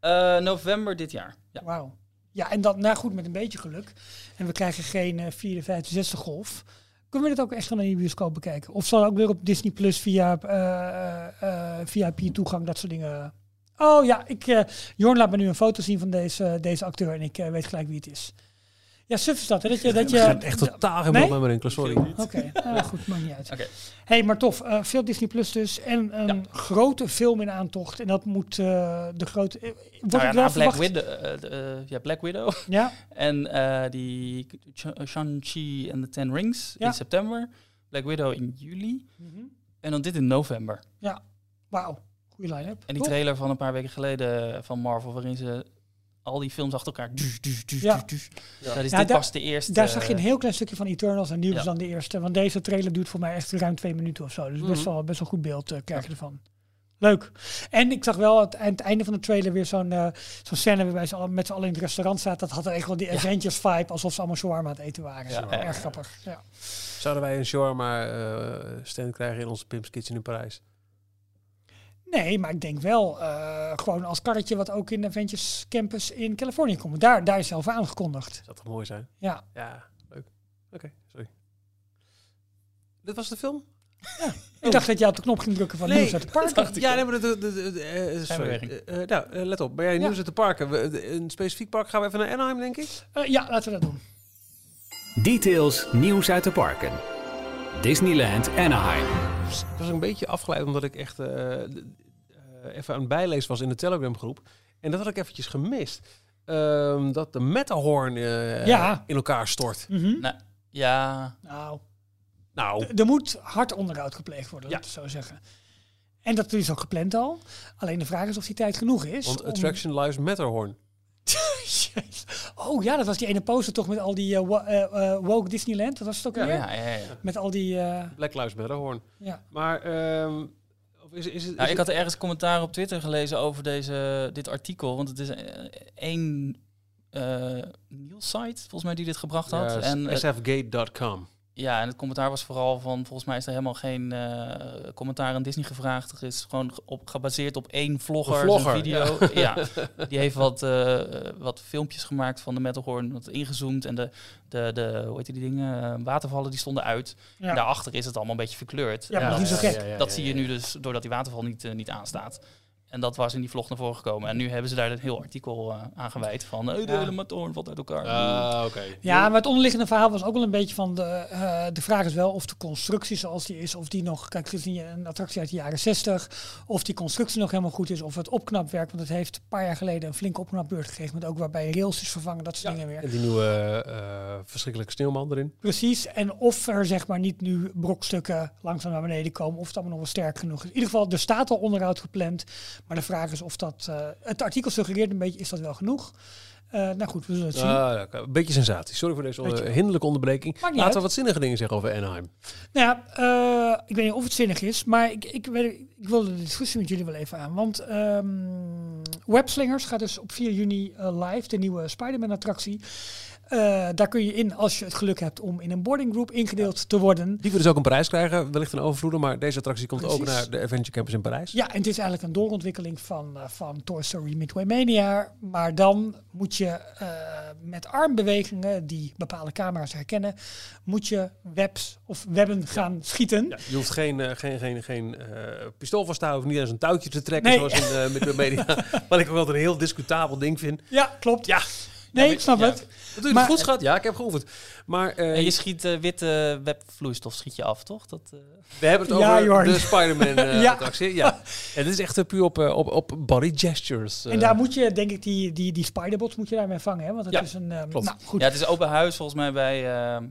Eh, november dit jaar. Ja. Wauw. Ja, en dan, nou goed, met een beetje geluk. En we krijgen geen eh, vierde, vijfde, zesde golf. Kunnen we dit ook echt gewoon in de bioscoop bekijken? Of zal ook weer op Disney Plus via eh, eh, VIP-toegang, dat soort dingen. Oh ja, ik, Jorn laat me nu een foto zien van deze, deze acteur en ik weet gelijk wie het is. Ja, suf is dat, hè? Dat je, dat je, hebt echt totaal geen Nee? met Rinkler, sorry. Oké, nou goed, maakt niet uit. Oké. hey, maar tof. eh, veel Disney Plus dus. En een grote film in aantocht. En dat moet eh, de grote... eh, Wordt Nou ja, het wel na Black verwacht? Widow, eh, de, eh, ja, Black Widow Ja, en eh, die Ch- Shang-Chi en the Ten Rings Ja. in september. Black Widow in juli. Mhm. En dan dit in november. wauw. Goeie line-up. En die trailer van een paar weken geleden van Marvel, waarin ze al die films achter elkaar. Dus, dus, dus, Ja. dus, dus. Ja. Dat is Ja, dit daar- pas de eerste. Daar zag je een heel klein stukje van Eternals en nu Ja. was dan de eerste. Want deze trailer duurt voor mij echt ruim twee minuten of zo. Dus best, Mhm. wel, best wel goed beeld eh, krijg je ervan. Leuk. En ik zag wel het, aan het einde van de trailer weer zo'n eh, zo'n scène waarbij ze al, met z'n allen in het restaurant zaten. Dat had er echt wel die Avengers vibe, alsof ze allemaal shawarma aan het eten waren. Ja, Zo, ja, Erg grappig. Ja. Zouden wij een shawarma eh stand krijgen in onze Pim's Kitchen in Parijs? Nee, maar ik denk wel eh, gewoon als karretje wat ook in de Avengers Campus in Californië komt. Daar, daar is zelf aangekondigd. Zou toch mooi zijn? Ja. Ja, leuk. Oké, sorry. Dit was de film? Ik dacht dat je op de knop ging drukken van Nee, nieuws uit de park. Ja, nee, maar de, de, de, de- eh, sorry. Eh, eh, nou, let op. Ben jij Ja. nieuws uit de parken? We- de- Een specifiek park gaan we even naar Anaheim, denk ik? Eh, ja, laten we dat doen. Details nieuws uit de parken. Disneyland Anaheim. Ik was een beetje afgeleid omdat ik echt eh, eh, even aan het bijlezen was in de Telegram groep. En dat had ik eventjes gemist. Ehm, dat de Matterhorn eh, Ja. in elkaar stort. Mhm. Nou, ja, Nou, Nou, er moet hard onderhoud gepleegd worden, Ja. laat ik het zo zeggen. En dat is ook gepland al. Alleen de vraag is of die tijd genoeg is. want om- Attraction Lives Matterhorn. Oh ja, dat was die ene poster toch met al die eh, eh, eh, woke Disneyland. Dat was het ook Ja, weer? ja, ja, ja. Met al die... eh, Black Lives Matterhorn. ja. Maar ehm, of is, is het... Nou, is ik had ergens commentaar op Twitter gelezen over deze, dit artikel. Want het is één eh nieuwssite, volgens mij, die dit gebracht had. Ja, en, sfgate.com. ja, en het commentaar was vooral van... Volgens mij is er helemaal geen eh, commentaar aan Disney gevraagd. Er is gewoon ge- op, gebaseerd op één vlogger, Een vlogger, zijn video. Ja. die heeft wat, eh, wat filmpjes gemaakt van de Matterhorn. Wat ingezoomd. En de, de, de hoe heet die dingen? eh, watervallen die stonden uit. Ja. En daarachter is het allemaal een beetje verkleurd. Ja, maar dat is niet zo gek. Dat zie je nu dus doordat die waterval niet, niet aanstaat. En dat was in die vlog naar voren gekomen. En nu hebben ze daar een heel artikel eh, aan gewijd van... de Ja. hele valt uit elkaar. Ah, oké. ja, maar het onderliggende verhaal was ook wel een beetje van... De, eh, de vraag is wel of de constructie zoals die is... of die nog... Kijk, het is niet een attractie uit de jaren 60... of die constructie nog helemaal goed is... of het opknapwerk... want het heeft een paar jaar geleden een flinke opknapbeurt gekregen... met ook waarbij rails is vervangen, dat soort dingen weer. En die nieuwe eh, verschrikkelijke sneeuwman erin. Precies, en of er zeg maar niet nu brokstukken langzaam naar beneden komen, of het allemaal nog wel sterk genoeg is. In ieder geval, er staat al onderhoud gepland, maar de vraag is of dat, eh, het artikel suggereert een beetje, is dat wel genoeg? Eh, nou goed, we zullen het zien. Ah. Een beetje sensatie. Sorry voor deze hinderlijke onderbreking. Laten we wat zinnige dingen zeggen over Anaheim. Nou ja, eh, ik weet niet of het zinnig is, maar ik, ik, weet, ik wilde de discussie met jullie wel even aan. Want ehm Webslingers gaat dus op 4 juni live, de nieuwe Spider-Man attractie. Eh, daar kun je in als je het geluk hebt om in een boarding group ingedeeld te worden. Die we dus ook een prijs krijgen, wellicht een overvloeder. Maar deze attractie komt ook naar de Adventure Campus in Parijs. Ja, en het is eigenlijk een doorontwikkeling van, eh, van Toy Story Midway Mania. Maar dan moet je eh, met armbewegingen die bepaalde camera's herkennen, moet je webs of webben gaan schieten. Ja, je hoeft geen, geen, geen, geen pistool vast te houden, of niet eens een touwtje te trekken, Nee. zoals in uh, Midway Media. Wat ik ook altijd een heel discutabel ding vind. Ja, klopt. Ja. Nee, ik snap het. Dat doe je Maar- het goed, schat? Ja, ik heb geoefend. Maar eh, En je schiet eh, witte webvloeistof schiet je af, toch? Dat, eh, we hebben het Ja, over Jorn. de Spider-Man eh, Ja. attractie. Ja. En dit is echt puur op, op, op body gestures. En daar moet je, denk ik, die, die, die spiderbots moet je daarmee vangen. Hè? Want het Ja, is een... klopt. Nou, goed. Ja, het is open huis volgens mij bij... ehm,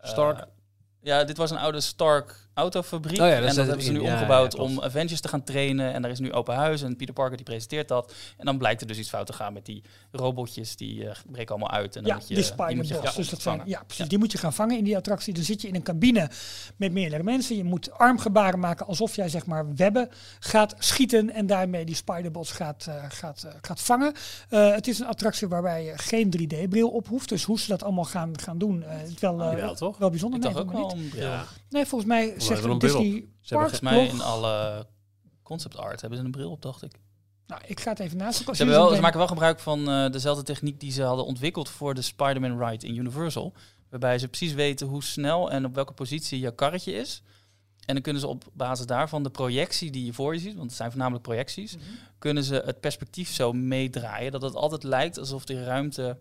eh, Stark. ja, dit was een oude Stark autofabriek. Oh ja, en dat hebben ze nu. Ja, omgebouwd ja, om Avengers te gaan trainen. En daar is nu open huis. En Peter Parker die presenteert dat. En dan blijkt er dus iets fout te gaan met die robotjes. Die eh, breken allemaal uit. En dan Ja, moet je, die die moet Dus dat vangen. ja, precies. Die moet je gaan vangen in die attractie. Dan zit je in een cabine met meerdere mensen. Je moet armgebaren maken alsof jij zeg maar webben gaat schieten en daarmee die spiderbots gaat, eh, gaat, eh, gaat vangen. Eh, het is een attractie waarbij je geen 3D-bril op hoeft. Dus hoe ze dat allemaal gaan, gaan doen, eh, is wel, Jawel, toch? wel bijzonder. Ik Nee, dacht ook wel niet. een bril. Ja. Nee, volgens mij zegt een bril op. Ze hebben Volgens mij in alle concept art hebben ze een bril op, dacht ik. Nou, ik ga het even naast. Ze, hebben wel, ze maken wel gebruik van eh, dezelfde techniek die ze hadden ontwikkeld voor de Spider-Man ride in Universal. Waarbij ze precies weten hoe snel en op welke positie je karretje is. En dan kunnen ze op basis daarvan de projectie die je voor je ziet, want het zijn voornamelijk projecties, Mhm. kunnen ze het perspectief zo meedraaien dat het altijd lijkt alsof die ruimte,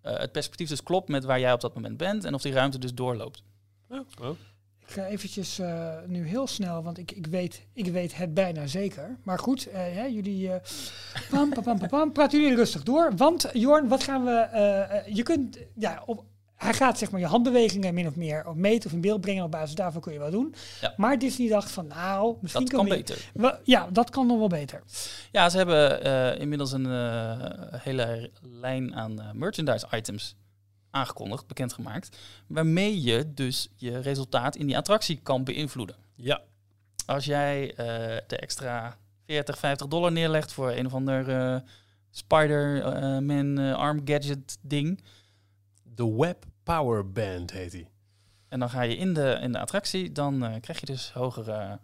eh, het perspectief dus klopt met waar jij op dat moment bent en of die ruimte dus doorloopt. Ik ga eventjes eh, nu heel snel, want ik, ik, weet, ik weet het bijna zeker. Maar goed, eh, hè, jullie... eh pam, pam, pam, pam, praten jullie rustig door. Want Jorn, wat gaan we... je kunt... Ja, op, hij gaat zeg maar je handbewegingen min of meer op meten of in beeld brengen. Op basis daarvan kun je wat doen. Ja. Maar Disney dacht van, nou, misschien Dat kan beter. we- ja, dat kan nog wel beter. Ja, ze hebben inmiddels een hele lijn aan merchandise items aangekondigd, bekendgemaakt, waarmee je dus je resultaat in die attractie kan beïnvloeden. Ja. Als jij eh, de extra 40, 50 dollar neerlegt voor een of ander eh, Spider-Man eh, arm gadget ding, De Web Power Band heet hij. en dan ga je in de, in de attractie, dan krijg je dus hogere,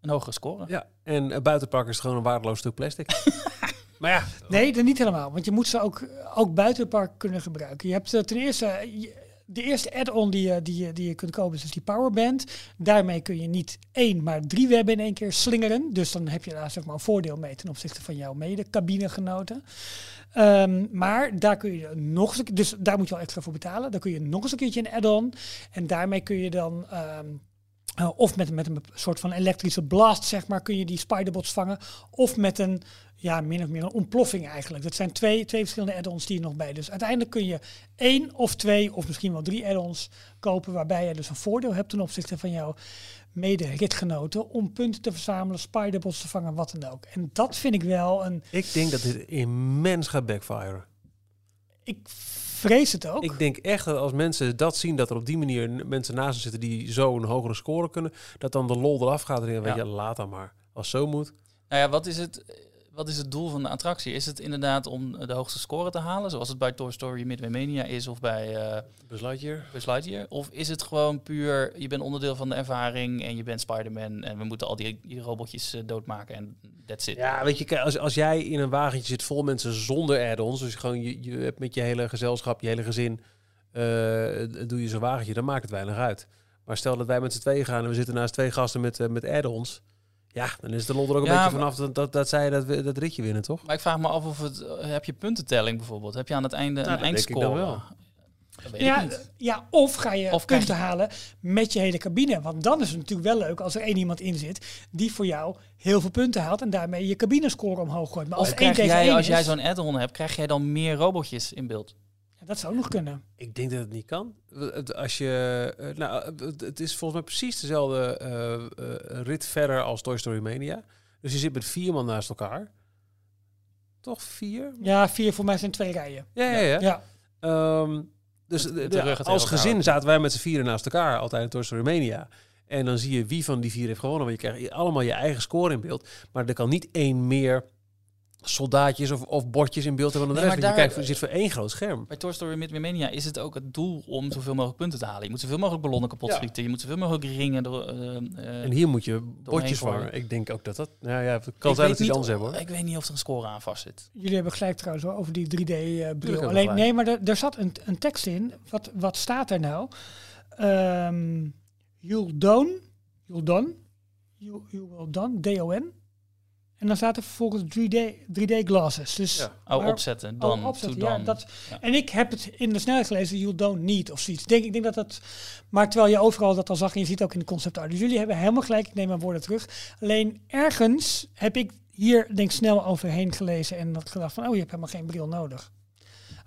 een hogere score. Ja, en uh, buitenpark is gewoon een waardeloos stuk plastic. maar ja, Nee, dat niet helemaal. Want je moet ze ook, ook buiten het park kunnen gebruiken. Je hebt eh, ten eerste... eh, de eerste add-on die je, die, je, die je kunt kopen is dus die Powerband. Daarmee kun je niet één, maar drie webben in één keer slingeren. Dus dan heb je daar zeg maar een voordeel mee ten opzichte van jouw medecabinegenoten. Ehm maar daar kun je nog eens, een- dus daar moet je al extra voor betalen. Dan kun je nog eens een keertje een add-on. En daarmee kun je dan ehm, eh, of met, met een soort van elektrische blast, zeg maar, kun je die spiderbots vangen. Of met een, ja, min of meer een ontploffing eigenlijk. Dat zijn twee, twee verschillende add-ons die je nog bij. Dus uiteindelijk kun je één of twee of misschien wel drie add-ons kopen. Waarbij je dus een voordeel hebt ten opzichte van jouw mede-ritgenoten. Om punten te verzamelen, spiderbots te vangen, wat dan ook. En dat vind ik wel een, ik denk dat dit immens gaat backfiren. ik vrees het ook. Ik denk echt dat als mensen dat zien, dat er op die manier mensen naast ze zitten die zo een hogere score kunnen, dat dan de lol eraf gaat en dan weet je, laat dan maar. Als het zo moet. Nou ja, wat is, het, wat is het doel van de attractie? Is het inderdaad om de hoogste score te halen, zoals het bij Toy Story Midway Mania is of bij hier. Buzz Lightyear? Of is het gewoon puur, je bent onderdeel van de ervaring en je bent Spider-Man en we moeten al die, die robotjes eh, doodmaken en that's it. Ja, weet je, als, als jij in een wagentje zit vol mensen zonder add-ons, dus gewoon je, je hebt met je hele gezelschap, je hele gezin, eh, doe je zo'n wagentje, dan maakt het weinig uit. Maar stel dat wij met z'n tweeën gaan en we zitten naast twee gasten met, met add-ons, ja, dan is de lol er ook een Ja, beetje vanaf dat, dat, dat zij dat, we- dat ritje winnen, toch? Maar ik vraag me af of het, eh, heb je puntentelling bijvoorbeeld? Heb je aan het einde Nou, een dat denk ik eindscore? wel. Dat weet Ja, ik niet. ja, of ga je Of punten halen met je hele cabine. Want dan is het natuurlijk wel leuk als er één iemand in zit die voor jou heel veel punten haalt en daarmee je cabinescore omhoog gooit. Maar als Of het één krijg tegen jij, één als jij zo'n add-on hebt, krijg jij dan meer robotjes in beeld? Dat zou nog kunnen. Ik denk dat het niet kan. Het- Als je, eh, nou, het- is volgens mij precies dezelfde eh, eh, rit verder als Toy Story Mania. Dus je zit met vier man naast elkaar. Toch vier? Ja, vier voor mij zijn twee rijen. Ja, ja, ja. Ja, Ehm, dus de- als gezin zaten wij met z'n vieren naast elkaar altijd in Toy Story Mania. En dan zie je wie van die vier heeft gewonnen. Want je krijgt allemaal je eigen score in beeld. Maar er kan niet één meer soldaatjes of, of bordjes in beeld hebben dan de Nee, rest. maar je kijkt, je zit voor één groot scherm. Bij Toy Story Midway Mania is het ook het doel om zoveel mogelijk punten te halen. Je moet zoveel mogelijk ballonnen kapot Ja. schieten. Je moet zoveel mogelijk ringen. Door, eh, eh, En hier moet je bordjes vangen. Ik denk ook dat dat... Nou ja, het kan ik zijn dat iets niet anders hebben hoor. Ik weet niet of er een score aan vast zit. jullie hebben gelijk trouwens over die 3D-bril. hebben we Alleen, nee, maar er, er zat een, een tekst in. Wat, wat staat er nou? Ehm you'll done, you'll done, you, you will done, D-O-N. En dan staat er vervolgens 3D, 3D glasses. Dus Ja. Oh, opzetten. Dan, Oh, opzetten, ja, dan. dat, Ja. En ik heb het in de snelheid gelezen, you don't need of zoiets. Denk, ik denk dat dat, maar terwijl je overal dat al zag en je ziet ook in de concept art. Dus jullie hebben helemaal gelijk, ik neem mijn woorden terug. Alleen ergens heb ik hier denk ik snel overheen gelezen en had gedacht van, oh je hebt helemaal geen bril nodig.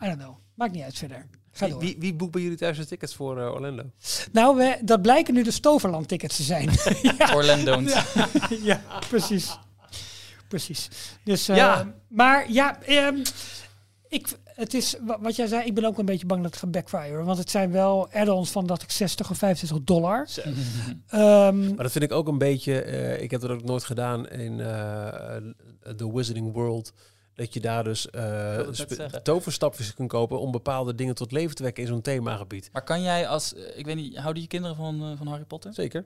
I don't know, maakt niet uit verder. Ga Wie, door. wie, wie boekt bij jullie thuis de tickets voor eh, Orlando? Nou, we, dat blijken nu de Stoverland tickets te zijn. ja, Orlando. ja, precies. Precies. Dus, eh, Ja. Maar ja, ehm, ik, het is wa- wat jij zei, ik ben ook een beetje bang dat het gaat backfire. Want het zijn wel add-ons van dat ik 60 of 65 dollar. Ehm, Maar dat vind ik ook een beetje... eh, ik heb dat ook nooit gedaan in eh, The Wizarding World. Dat je daar dus eh, toverstapjes kunt kopen om bepaalde dingen tot leven te wekken in zo'n themagebied. Maar kan jij als, eh, ik weet niet, houden je kinderen van, eh, van Harry Potter? Zeker.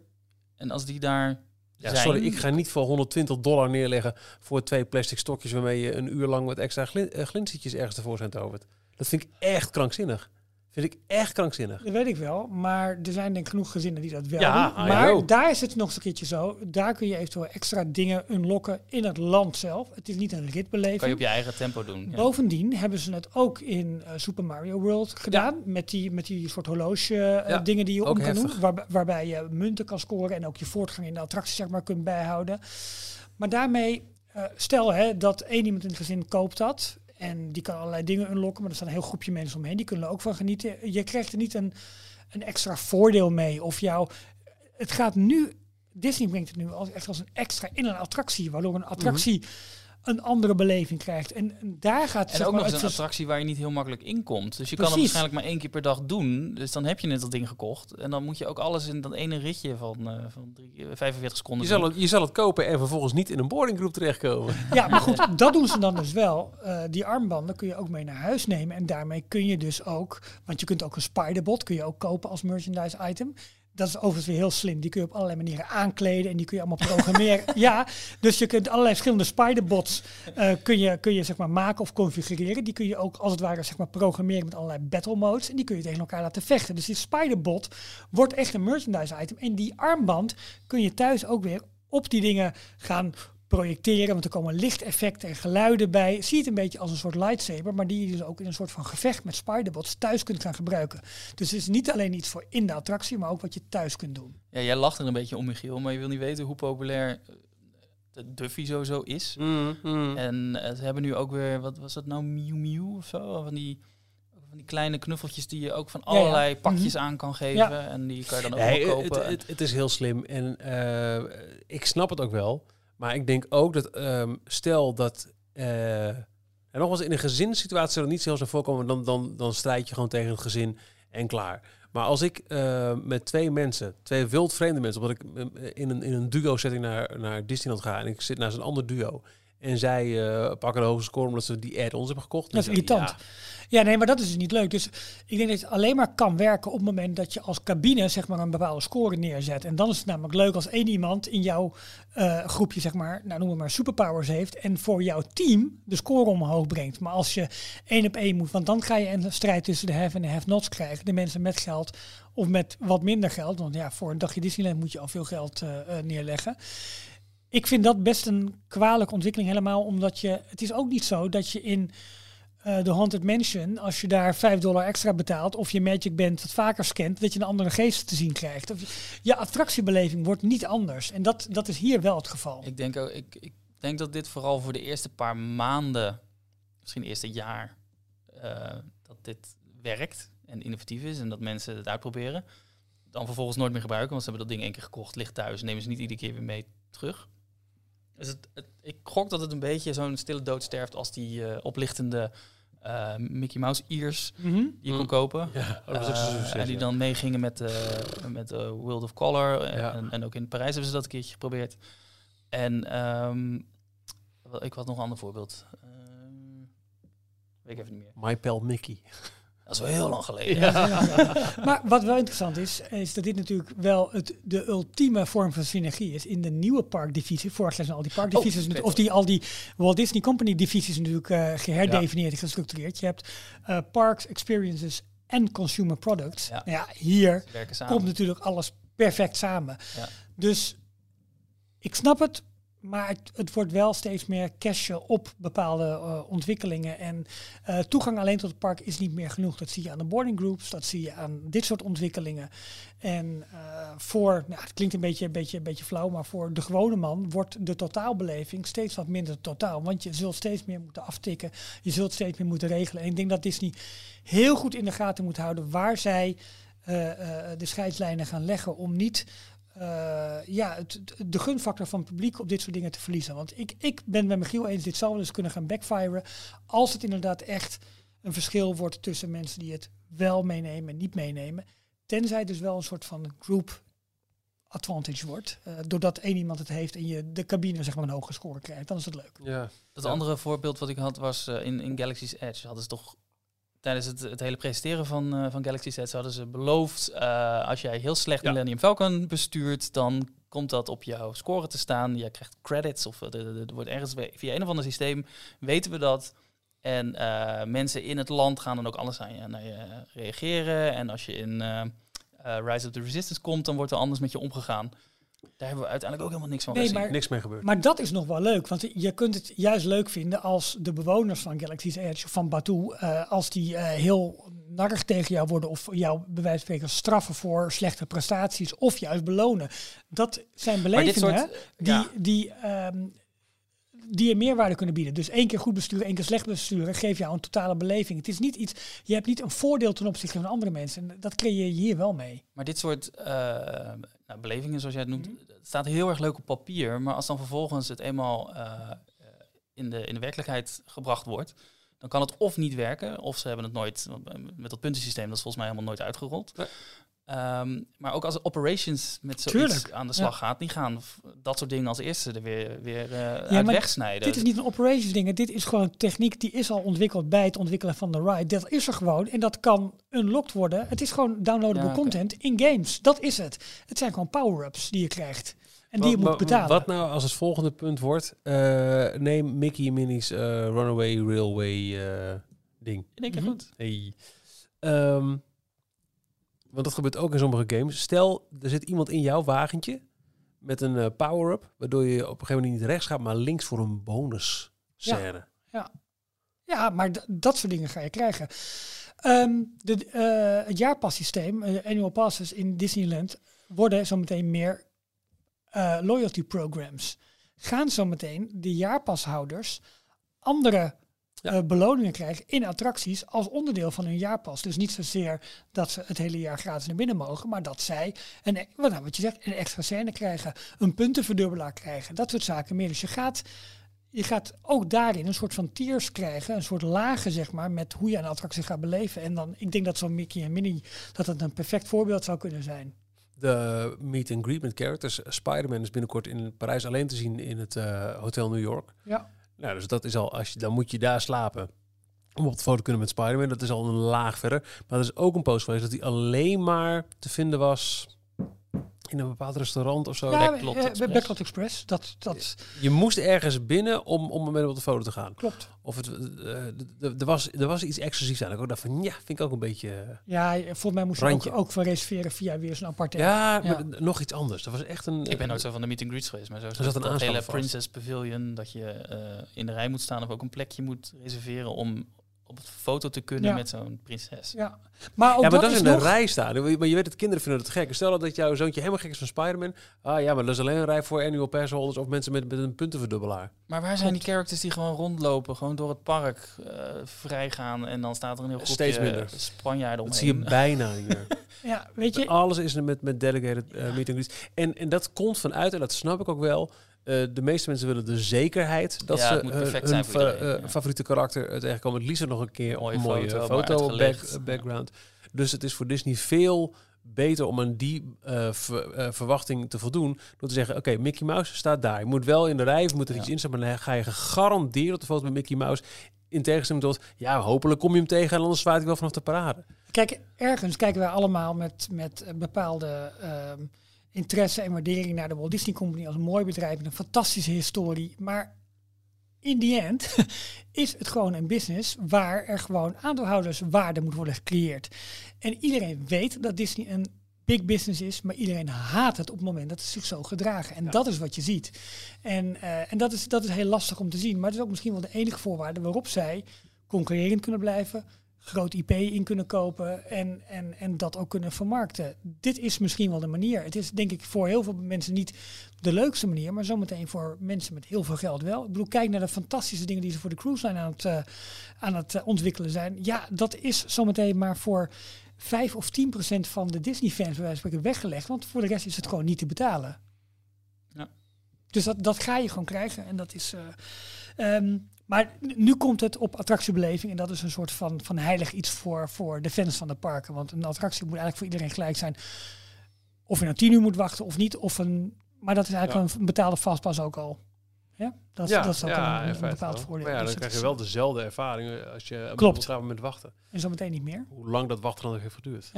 En als die daar Ja, sorry, ik ga niet voor 120 dollar neerleggen voor twee plastic stokjes waarmee je een uur lang met extra glin eh, glinstertjes ergens tevoorschijn tovert. Dat vind ik echt krankzinnig. Vind ik echt krankzinnig. Dat weet ik wel, maar er zijn denk ik genoeg gezinnen die dat wel Ja, doen. I Maar know. daar is het nog eens een keertje zo. Daar kun je eventueel extra dingen unlocken in het land zelf. Het is niet een ritbeleving. kan je op je eigen tempo doen. Ja. Bovendien hebben ze het ook in eh, Super Mario World gedaan. Met, die, met die soort horloge eh, Ja, dingen die je ook om kan doen. Waar, waarbij je munten kan scoren en ook je voortgang in de attractie zeg maar, kunt bijhouden. Maar daarmee, eh, stel hè, dat één iemand in het gezin koopt dat. En die kan allerlei dingen unlocken. Maar er staan een heel groepje mensen omheen. Die kunnen er ook van genieten. Je krijgt er niet een, een extra voordeel mee. Of jou... Het gaat nu... Disney brengt het nu als, echt als een extra in een attractie. Waardoor een attractie een andere beleving krijgt. En, en daar gaat En ook maar, nog eens het een attractie waar je niet heel makkelijk in komt. Dus je kan hem waarschijnlijk maar één keer per dag doen. Dus dan heb je net dat ding gekocht. En dan moet je ook alles in dat ene ritje van, eh, van drie, eh, 45 seconden Je zal, het, je zal het kopen en vervolgens niet in een boardinggroep terechtkomen. Ja, maar goed, dat doen ze dan dus wel. Eh, die armbanden kun je ook mee naar huis nemen. En daarmee kun je dus ook, want je kunt ook een spiderbot kun je ook kopen als merchandise item. Dat is overigens weer heel slim. Die kun je op allerlei manieren aankleden en die kun je allemaal programmeren. ja, dus je kunt allerlei verschillende spiderbots eh, kun je, kun je zeg maar maken of configureren. Die kun je ook als het ware zeg maar programmeren met allerlei battle modes. En die kun je tegen elkaar laten vechten. Dus die spiderbot wordt echt een merchandise item. En die armband kun je thuis ook weer op die dingen gaan projecteren, want er komen lichteffecten en geluiden bij. Zie het een beetje als een soort lightsaber, maar die je dus ook in een soort van gevecht met spiderbots thuis kunt gaan gebruiken. Dus het is niet alleen iets voor in de attractie, maar ook wat je thuis kunt doen. Ja, jij lacht er een beetje om, Michiel. Maar je wil niet weten hoe populair eh, de Duffy sowieso is. En eh, ze hebben nu ook weer, wat was dat nou, Mew Mew of zo? Van die, van die kleine knuffeltjes die je ook van Ja, ja. allerlei pakjes Mhm. aan kan geven. Ja. En die kan je dan ook Nee, wel het, kopen. het, het is heel slim en eh, ik snap het ook wel. Maar ik denk ook dat, ehm, stel dat, eh, en nogmaals, in een gezinssituatie zou dat niet zo zou voorkomen, dan, dan, dan strijd je gewoon tegen het gezin en klaar. Maar als ik eh, met twee mensen, twee wildvreemde mensen, omdat ik eh, in een, in een duo-setting naar, naar Disneyland ga en ik zit naast een ander duo en zij eh, pakken de hoogste score omdat ze die add-ons hebben gekocht. Dat is dan- irritant. ja, Ja, nee, maar dat is dus niet leuk. Dus ik denk dat het alleen maar kan werken op het moment dat je als cabine zeg maar een bepaalde score neerzet. En dan is het namelijk leuk als één iemand in jouw eh, groepje zeg maar, nou noem het maar superpowers heeft en voor jouw team de score omhoog brengt. Maar als je één op één moet, want dan ga je een strijd tussen de have en de have-nots krijgen. De mensen met geld of met wat minder geld. Want ja, voor een dagje Disneyland moet je al veel geld eh, eh, neerleggen. Ik vind dat best een kwalijke ontwikkeling helemaal, omdat je, het is ook niet zo dat je in eh, de Haunted Mansion, als je daar 5 dollar extra betaalt of je Magic Band wat vaker scant, dat je een andere geest te zien krijgt. Je- attractiebeleving wordt niet anders. En dat, dat is hier wel het geval. Ik denk, ook, ik, ik denk dat dit vooral voor de eerste paar maanden, misschien eerste jaar, eh, dat dit werkt en innovatief is en dat mensen het uitproberen. Dan vervolgens nooit meer gebruiken, want ze hebben dat ding één keer gekocht, ligt thuis, nemen ze niet iedere keer weer mee terug. Dus het, het- ik gok dat het een beetje zo'n stille dood sterft als die eh, oplichtende eh, Mickey Mouse ears Mhm. die je kon Mm. kopen. Ja, dat was ook Eh, en die ja. dan meegingen met, eh met World of Color. En, Ja. en, en ook in Parijs hebben ze dat een keertje geprobeerd. En ehm, ik had nog een ander voorbeeld. Ehm, weet ik even niet meer. My Pal Mickey. Dat is wel heel lang geleden. Maar wat wel interessant is, is dat dit natuurlijk wel het, de ultieme vorm van synergie is in de nieuwe parkdivisie. Vorig jaar zijn al die parkdivisies, Oh, of die, al die Walt Disney Company divisies natuurlijk eh geherdefinieerd en gestructureerd. Je hebt eh, parks, experiences en consumer products. Ja. Nou ja, hier komt natuurlijk alles perfect samen. Ja. Dus ik snap het, maar het, wordt wel steeds meer cashen op bepaalde eh, ontwikkelingen. En eh, toegang alleen tot het park is niet meer genoeg. Dat zie je aan de boarding groups, dat zie je aan dit soort ontwikkelingen. En eh, voor, nou, het klinkt een beetje, een, beetje, een beetje flauw, maar voor de gewone man wordt de totaalbeleving steeds wat minder totaal. Want je zult steeds meer moeten aftikken, je zult steeds meer moeten regelen. En ik denk dat Disney heel goed in de gaten moet houden waar zij de scheidslijnen gaan leggen om niet eh, ja, het, de gunfactor van het publiek op dit soort dingen te verliezen. Want ik, ik ben met Michiel eens, dit zou wel eens kunnen gaan backfiren als het inderdaad echt een verschil wordt tussen mensen die het wel meenemen en niet meenemen. Tenzij het dus wel een soort van group advantage wordt. eh, doordat één iemand het heeft en je de cabine zeg maar een hoge score krijgt. Dan is het leuk. Ja. Dat Ja. andere voorbeeld wat ik had was eh, in, in Galaxy's Edge. Hadden ze toch tijdens het, het hele presenteren van, eh, van Galaxy's Edge hadden ze beloofd... eh, als jij heel slecht Ja. Millennium Falcon bestuurt, dan komt dat op jouw score te staan. Je krijgt credits of er, er wordt ergens via een of ander systeem weten we dat. En eh, mensen in het land gaan dan ook alles aan je, naar je reageren. En als je in eh, eh, Rise of the Resistance komt, dan wordt er anders met je omgegaan. Daar hebben we uiteindelijk ook helemaal niks van Nee, gezien. maar- Niks mee gebeurd. Maar dat is nog wel leuk, want je kunt het juist leuk vinden als de bewoners van Galaxy's Edge of van Batu, eh, als die eh, heel narrig tegen jou worden of jou bij wijze van spreken straffen voor slechte prestaties of juist belonen. Dat zijn belevingen soort, die, ja. die, ehm, die je meerwaarde kunnen bieden. Dus één keer goed besturen, één keer slecht besturen, geeft jou een totale beleving. Het is niet iets, je hebt niet een voordeel ten opzichte van andere mensen. En dat creëer je hier wel mee. Maar dit soort eh, nou, belevingen, zoals jij het noemt, het staat heel erg leuk op papier. Maar als dan vervolgens het eenmaal eh, eh, in, de, in de werkelijkheid gebracht wordt, dan kan het of niet werken, of ze hebben het nooit, eh, met dat puntensysteem, dat is volgens mij helemaal nooit uitgerold. Nee. Ehm, maar ook als operations met zoiets Tuurlijk, aan de slag gaat, die gaan dat soort dingen als eerste er weer, weer eh uit wegsnijden. Dit is niet een operations ding. Dit is gewoon techniek die is al ontwikkeld bij het ontwikkelen van de ride. Dat is er gewoon en dat kan unlocked worden. Het is gewoon downloadable Ja, content in games. Dat is het. Het zijn gewoon power-ups die je krijgt. En die je moet betalen. Wat nou als het volgende punt wordt? eh, neem Mickey Minnie's eh, Runaway Railway eh, ding. In één keer goed. Hey. Ehm, want dat gebeurt ook in sommige games. Stel, er zit iemand in jouw wagentje met een eh, power-up, waardoor je op een gegeven moment niet rechts gaat, maar links voor een bonus scène. Ja, maar d- dat soort dingen ga je krijgen. Ehm, de, eh, het jaarpassysteem, eh, annual passes in Disneyland, worden zometeen meer loyalty programs. Gaan zometeen de jaarpashouders andere Eh, beloningen krijgen in attracties als onderdeel van hun jaarpas. Dus niet zozeer dat ze het hele jaar gratis naar binnen mogen, maar dat zij een, wat, nou, wat je zegt, een extra scène krijgen, een puntenverdubbelaar krijgen, dat soort zaken meer. Dus je gaat je gaat ook daarin een soort van tiers krijgen, een soort lagen zeg maar, met hoe je een attractie gaat beleven. En dan, ik denk dat zo'n Mickey en Minnie, dat het een perfect voorbeeld zou kunnen zijn. De meet and greet met characters. Spider-Man is binnenkort in Parijs alleen te zien in het eh, Hotel New York. Ja. Nou, dus dat is al, als je, dan moet je daar slapen. Om op de foto kunnen met Spider-Man. Dat is al een laag verder. Maar er is ook een post geweest dat hij alleen maar te vinden was in een bepaald restaurant of zo. ja, Backlot eh, Express. Backlot Express. Dat, dat Je moest ergens binnen om, om met hem op de foto te gaan. klopt. Of het, eh, er, was, er was iets exclusiefs aan. Ik ook dacht van, ja, vind ik ook een beetje... eh, Ja, volgens mij moest je ook, ook van reserveren via weer zo'n aparte. ja, nog iets anders. Dat was echt een... Ik ben nooit zo van de meet and greets geweest, maar zo is zat dat, een hele. Princess Pavilion, dat je eh, in de rij moet staan of ook een plekje moet reserveren om op het foto te kunnen Ja. met zo'n prinses. Ja, maar ook ja, maar dat, dat is in de nog, rij staan. Maar je weet het, kinderen vinden het gek. Stel dat jouw zoontje helemaal gek is van Spider-Man. Ah ja, maar dat is alleen een rij voor annual pass holders of mensen met, met een puntenverdubbelaar. Maar waar zijn die characters die gewoon rondlopen, gewoon door het park eh vrij gaan en dan staat er een heel groepje Steeds minder. Spanjaarden Dat omheen. zie je bijna meer. ja, weet je, Alles is er met, met delegated meet and greets. En, en dat komt vanuit, en dat snap ik ook wel. Eh, de meeste mensen willen de zekerheid dat Ja, ze moet hun- hun fa- iedereen, eh, ja. favoriete karakter het tegenkomen. Het liefst nog een keer Mooie een mooie foto, foto, mooi foto back, uitgelicht. eh, background. Dus het is voor Disney veel beter om aan die eh, ver- eh, verwachting te voldoen. Door te zeggen, oké, Mickey Mouse staat daar. Je moet wel in de rij, of moet er Ja. iets in staan, maar dan ga je gegarandeerd op de foto met Mickey Mouse. In tegenstelling tot, ja, hopelijk kom je hem tegen en anders zwaait hij wel vanaf de parade. Kijk, ergens kijken wij allemaal met, met bepaalde ehm, interesse en waardering naar de Walt Disney Company als een mooi bedrijf met een fantastische historie. Maar in die end is het gewoon een business waar er gewoon aandeelhouderswaarde moet worden gecreëerd. En iedereen weet dat Disney een big business is, maar iedereen haat het op het moment dat ze zich zo gedragen. En dat is wat je ziet. En, eh, en dat, is, dat is heel lastig om te zien. Maar het is ook misschien wel de enige voorwaarde waarop zij concurrerend kunnen blijven, groot IP in kunnen kopen en, en, en dat ook kunnen vermarkten. Dit is misschien wel de manier. Het is denk ik voor heel veel mensen niet de leukste manier, maar zometeen voor mensen met heel veel geld wel. Ik bedoel, kijk naar de fantastische dingen die ze voor de cruise line aan het, eh, aan het eh, ontwikkelen zijn. Ja, dat is zometeen maar voor 5 of 10 procent van de Disney-fans bij wijze van weggelegd, want voor de rest is het gewoon niet te betalen. Ja. Dus dat, dat ga je gewoon krijgen en dat is... eh, ehm, maar nu komt het op attractiebeleving en dat is een soort van, van heilig iets voor, voor de fans van de parken. Want een attractie moet eigenlijk voor iedereen gelijk zijn. Of je nou tien uur moet wachten of niet. Of een, maar dat is eigenlijk een betaalde vastpas ook al. Ja, dat, is- ja, dat is ja, een, een bepaald voordeel. Maar ja, Dus dan krijg je wel dezelfde ervaring eh, als je op Klopt. een bepaald moment wachten. is zometeen niet meer. Hoe lang dat wachten dan ook heeft geduurd.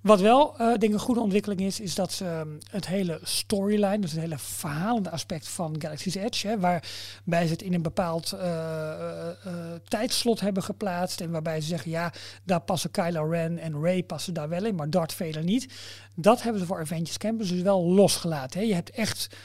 Wat wel, eh, denk ik, een goede ontwikkeling is, is dat ze ehm, het hele storyline, dus het hele verhalende aspect van Galaxy's Edge, hè, waarbij ze het in een bepaald eh, eh, eh, tijdslot hebben geplaatst en waarbij ze zeggen, ja, daar passen Kylo Ren en Rey passen daar wel in, maar Darth Vader niet. Dat hebben ze voor Avengers Campus dus wel losgelaten. Hè. Je hebt echt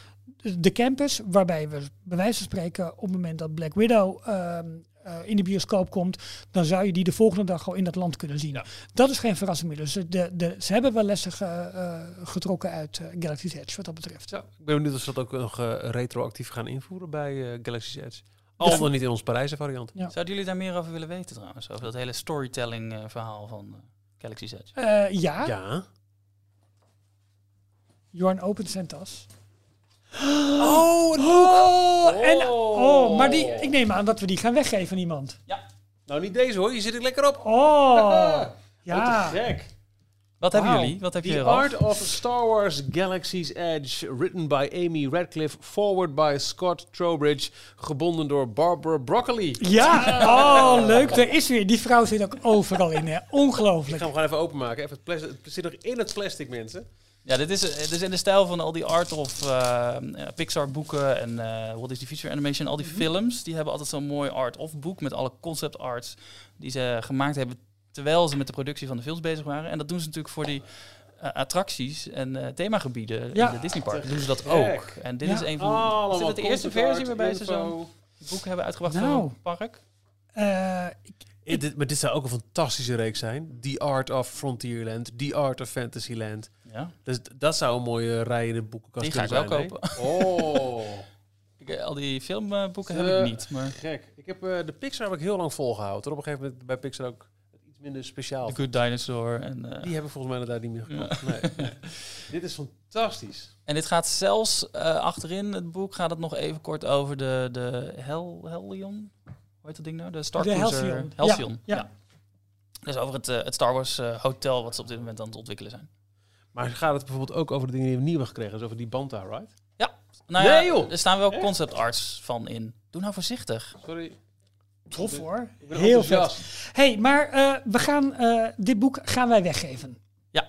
de campus waarbij we bij wijze van spreken op het moment dat Black Widow ehm, eh, in de bioscoop komt, dan zou je die de volgende dag gewoon in dat land kunnen zien. Ja. Dat is geen verrassing meer. Dus de, de, ze hebben wel lessen ge- eh, getrokken uit eh, Galaxy's Edge wat dat betreft. Ja, ik ben benieuwd of ze dat ook nog retroactief gaan invoeren bij eh, Galaxy's Edge. Al Ja. dan niet in ons Parijse variant. Ja. Zouden jullie daar meer over willen weten trouwens? Over dat hele storytelling eh, verhaal van eh, Galaxy's Edge. Eh, ja, Ja. Jorn opent zijn tas. Oh, een Oh, en, Oh. oh, maar die, ik neem aan dat we die gaan weggeven aan iemand. Nou, niet deze hoor. Je zit er lekker op. Oh, Ja. ja. gek. Wat hebben jullie? Wat heb je The? Art of Star Wars Galaxy's Edge, written by Amy Radcliffe, forward by Scott Trowbridge, gebonden door Barbara Broccoli. Ja, oh leuk. Er is weer. Die vrouw zit ook overal in. Hè. Ik Ongelooflijk. ga hem gewoon even openmaken. Even het, plastic, het zit nog in het plastic, mensen. Ja, dit is, eh, dit is in de stijl van al die art of eh, eh, Pixar boeken en eh Walt Disney Feature Animation. Al die films, die hebben altijd zo'n mooi art of boek met alle concept arts die ze gemaakt hebben terwijl ze met de productie van de films bezig waren. En dat doen ze natuurlijk voor die attracties en themagebieden Ja. in de Disney park. Doen ze dat ook. En dit Ja. is een van is dit de eerste versie waarbij ze zo'n boek hebben uitgebracht Nou. voor een park? Ik- Eh, dit, maar dit zou ook een fantastische reeks zijn. The Art of Frontierland, The Art of Fantasyland. Ja. Dus dat zou een mooie rij in de boekenkast Die ga ik kunnen wel zijn, kopen. Oh, Ik, al die filmboeken heb ik niet, maar gek. Ik heb eh, de Pixar heb ik heel lang volgehouden. Tot op een gegeven moment bij Pixar ook iets minder speciaal. The Good Dinosaur en... eh, Die heb ik volgens mij inderdaad niet meer gekocht. Nee, nee. Dit is fantastisch. En dit gaat zelfs eh, achterin het boek gaat het nog even kort over de, de Hel, Helion. Hoe heet dat ding nou? De Star De Cruiser. Halcyon. Halcyon, Ja, ja. ja. Dus over het, eh, het Star Wars eh, hotel wat ze op dit moment aan het ontwikkelen zijn. Maar gaat het bijvoorbeeld ook over de dingen die we nieuw hebben gekregen? Dus over die Banta, right? Nou ja, Nee, joh. er staan wel Echt? concept arts van in. Doe nou voorzichtig. Sorry. tof hoor. Heel enthousiast. hey, maar eh, we gaan, eh, dit boek gaan wij weggeven. Ja.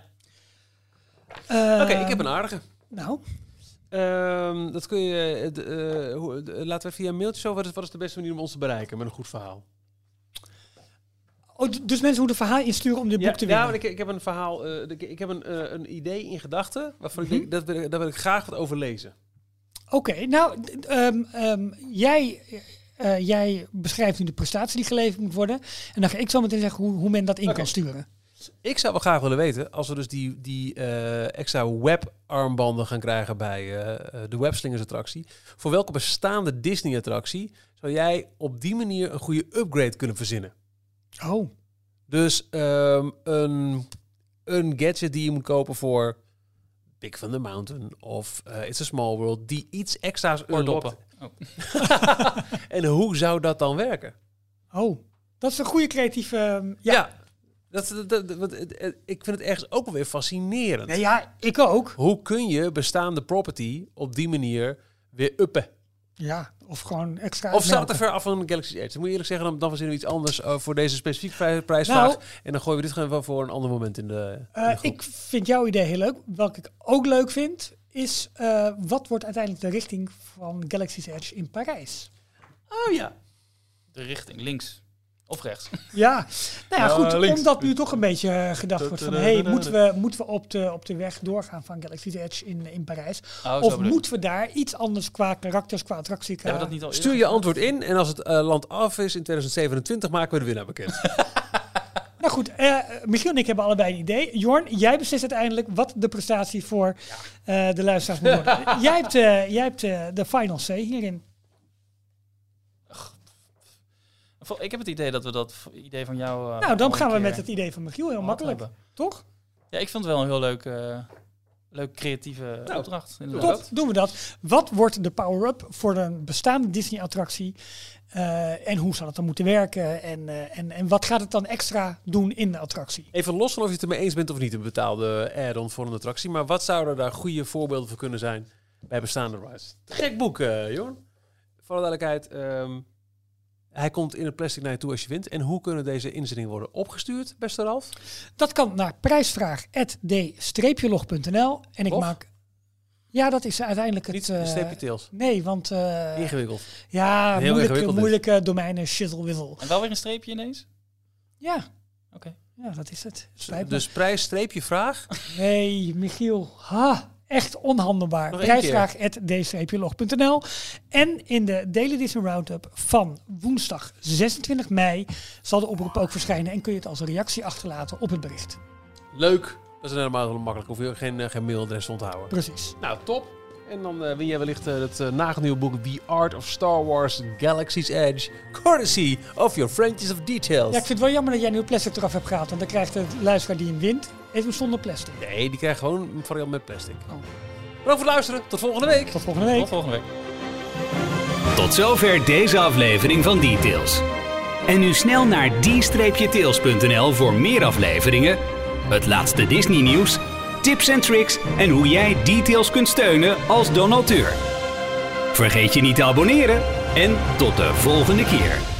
Eh, Oké, ik heb een aardige. Nou, Ehm, dat kun je. eh, eh, hoe- laten we via een mailtje zo. Wat is, wat is de beste manier om ons te bereiken met een goed verhaal? oh, dus mensen moeten verhaal insturen om dit boek te ja, winnen. maar ik, ik heb een verhaal. eh, ik, ik heb een, een idee in gedachten. Waarvan Mhm. ik denk, dat wil, daar wil ik graag wat over lezen. Oké, nou, ehm, ehm, jij, jij beschrijft nu de prestatie die geleverd moet worden. En dan ga ik zo meteen zeggen hoe, hoe men dat in kan sturen. Ik zou wel graag willen weten, als we dus die, die eh, extra webarmbanden gaan krijgen bij eh, eh, de Webslingers attractie, voor welke bestaande Disney attractie zou jij op die manier een goede upgrade kunnen verzinnen? Oh, Dus ehm, een, een gadget die je moet kopen voor Big Thunder Mountain of It's a Small World, die iets extra's unlockt. Oh. En hoe zou dat dan werken? oh. Dat is een goede creatieve... ehm, ja. Dat, dat, ik vind het ergens ook wel weer fascinerend. Nee, ja, ik ook. Hoe kun je bestaande property op die manier weer uppen? Ja, of gewoon extra... Of staat te ver af van Galaxy Edge? Dan moet je eerlijk zeggen, dan, dan verzinnen we iets anders eh, voor deze specifieke vrij- prijsvraag. Nou- en dan gooien we dit gewoon wel voor een ander moment in de, in de Eh, groep. ik vind jouw idee heel leuk. Welke ik ook leuk vind, is eh, wat wordt uiteindelijk de richting van Galaxy's Edge in Parijs? Oh ja. De richting, links of rechts. Ja, nou ja, Ja, goed, links. omdat nu toch een beetje eh, gedacht wordt van... hey, moeten we, moeten we op, de, op de weg doorgaan van Galaxy's Edge in, in Parijs? Oh, of moeten we daar iets anders qua karakters, qua attractie... Qua... Dat niet al Stuur je antwoord in en als het eh, land af is in 2027 maken we de winnaar bekend. Nou goed, eh, Michiel en ik hebben allebei een idee. Jorn, jij beslist uiteindelijk wat de prestatie voor eh, de luisteraars moet worden. jij hebt, eh, jij hebt eh, de final C hierin. Vol- Ik heb het idee dat we dat idee van jou. eh, nou, dan gaan we met het idee van Michiel heel makkelijk, hebben. toch? Ja, ik vond het wel een heel leuk, eh, leuk creatieve Nou, opdracht. inderdaad. Top, doen we dat. Wat wordt de power-up voor een bestaande Disney-attractie? Eh, en hoe zal het dan moeten werken? En, eh, en, en wat gaat het dan extra doen in de attractie? Even los van of je het ermee eens bent of niet, een betaalde add-on voor een attractie. Maar wat zouden daar goede voorbeelden voor kunnen zijn bij bestaande rides? Gek boek, eh Jorn. voor de duidelijkheid, ehm, hij komt in het plastic naar je toe als je wint. En hoe kunnen deze inzendingen worden opgestuurd, beste Ralf? Dat kan naar prijsvraag.d-log.nl. En ik Of? maak... Ja, dat is uiteindelijk het... Niet eh, een streepje tails. nee, want... eh, Ingewikkeld. ja, Heel moeilijke, moeilijke domeinen, shizzle wizzle. En wel weer een streepje ineens? Ja. Oké. Ja, dat is het. Spijt me. Dus prijs, streepje, vraag. Nee, Michiel. Ha, echt onhandelbaar. Prijsvraag.d-log.nl En in de Daily Disney Roundup van woensdag 26 mei zal de oproep ook verschijnen. En kun je het als reactie achterlaten op het bericht. Leuk. Dat is helemaal makkelijk. Hoef je geen, eh, geen mailadres te onthouden. Precies. Nou, top. En dan eh, win jij wellicht eh, het uh, nagelnieuwe boek The Art of Star Wars Galaxy's Edge. Courtesy of your Frenches of Details. Ja, ik vind het wel jammer dat jij nu plastic eraf hebt gehaald. Want dan krijgt de luisteraar die hem wint, even zonder plastic. Nee, die krijgt gewoon een variant met plastic. Oh. Bedankt voor het luisteren. Tot volgende week. Tot volgende week. Tot volgende week. Tot zover deze aflevering van Details. En nu snel naar d-tails.nl voor meer afleveringen, het laatste Disney nieuws, tips en tricks en hoe jij Details kunt steunen als donateur. Vergeet je niet te abonneren en tot de volgende keer.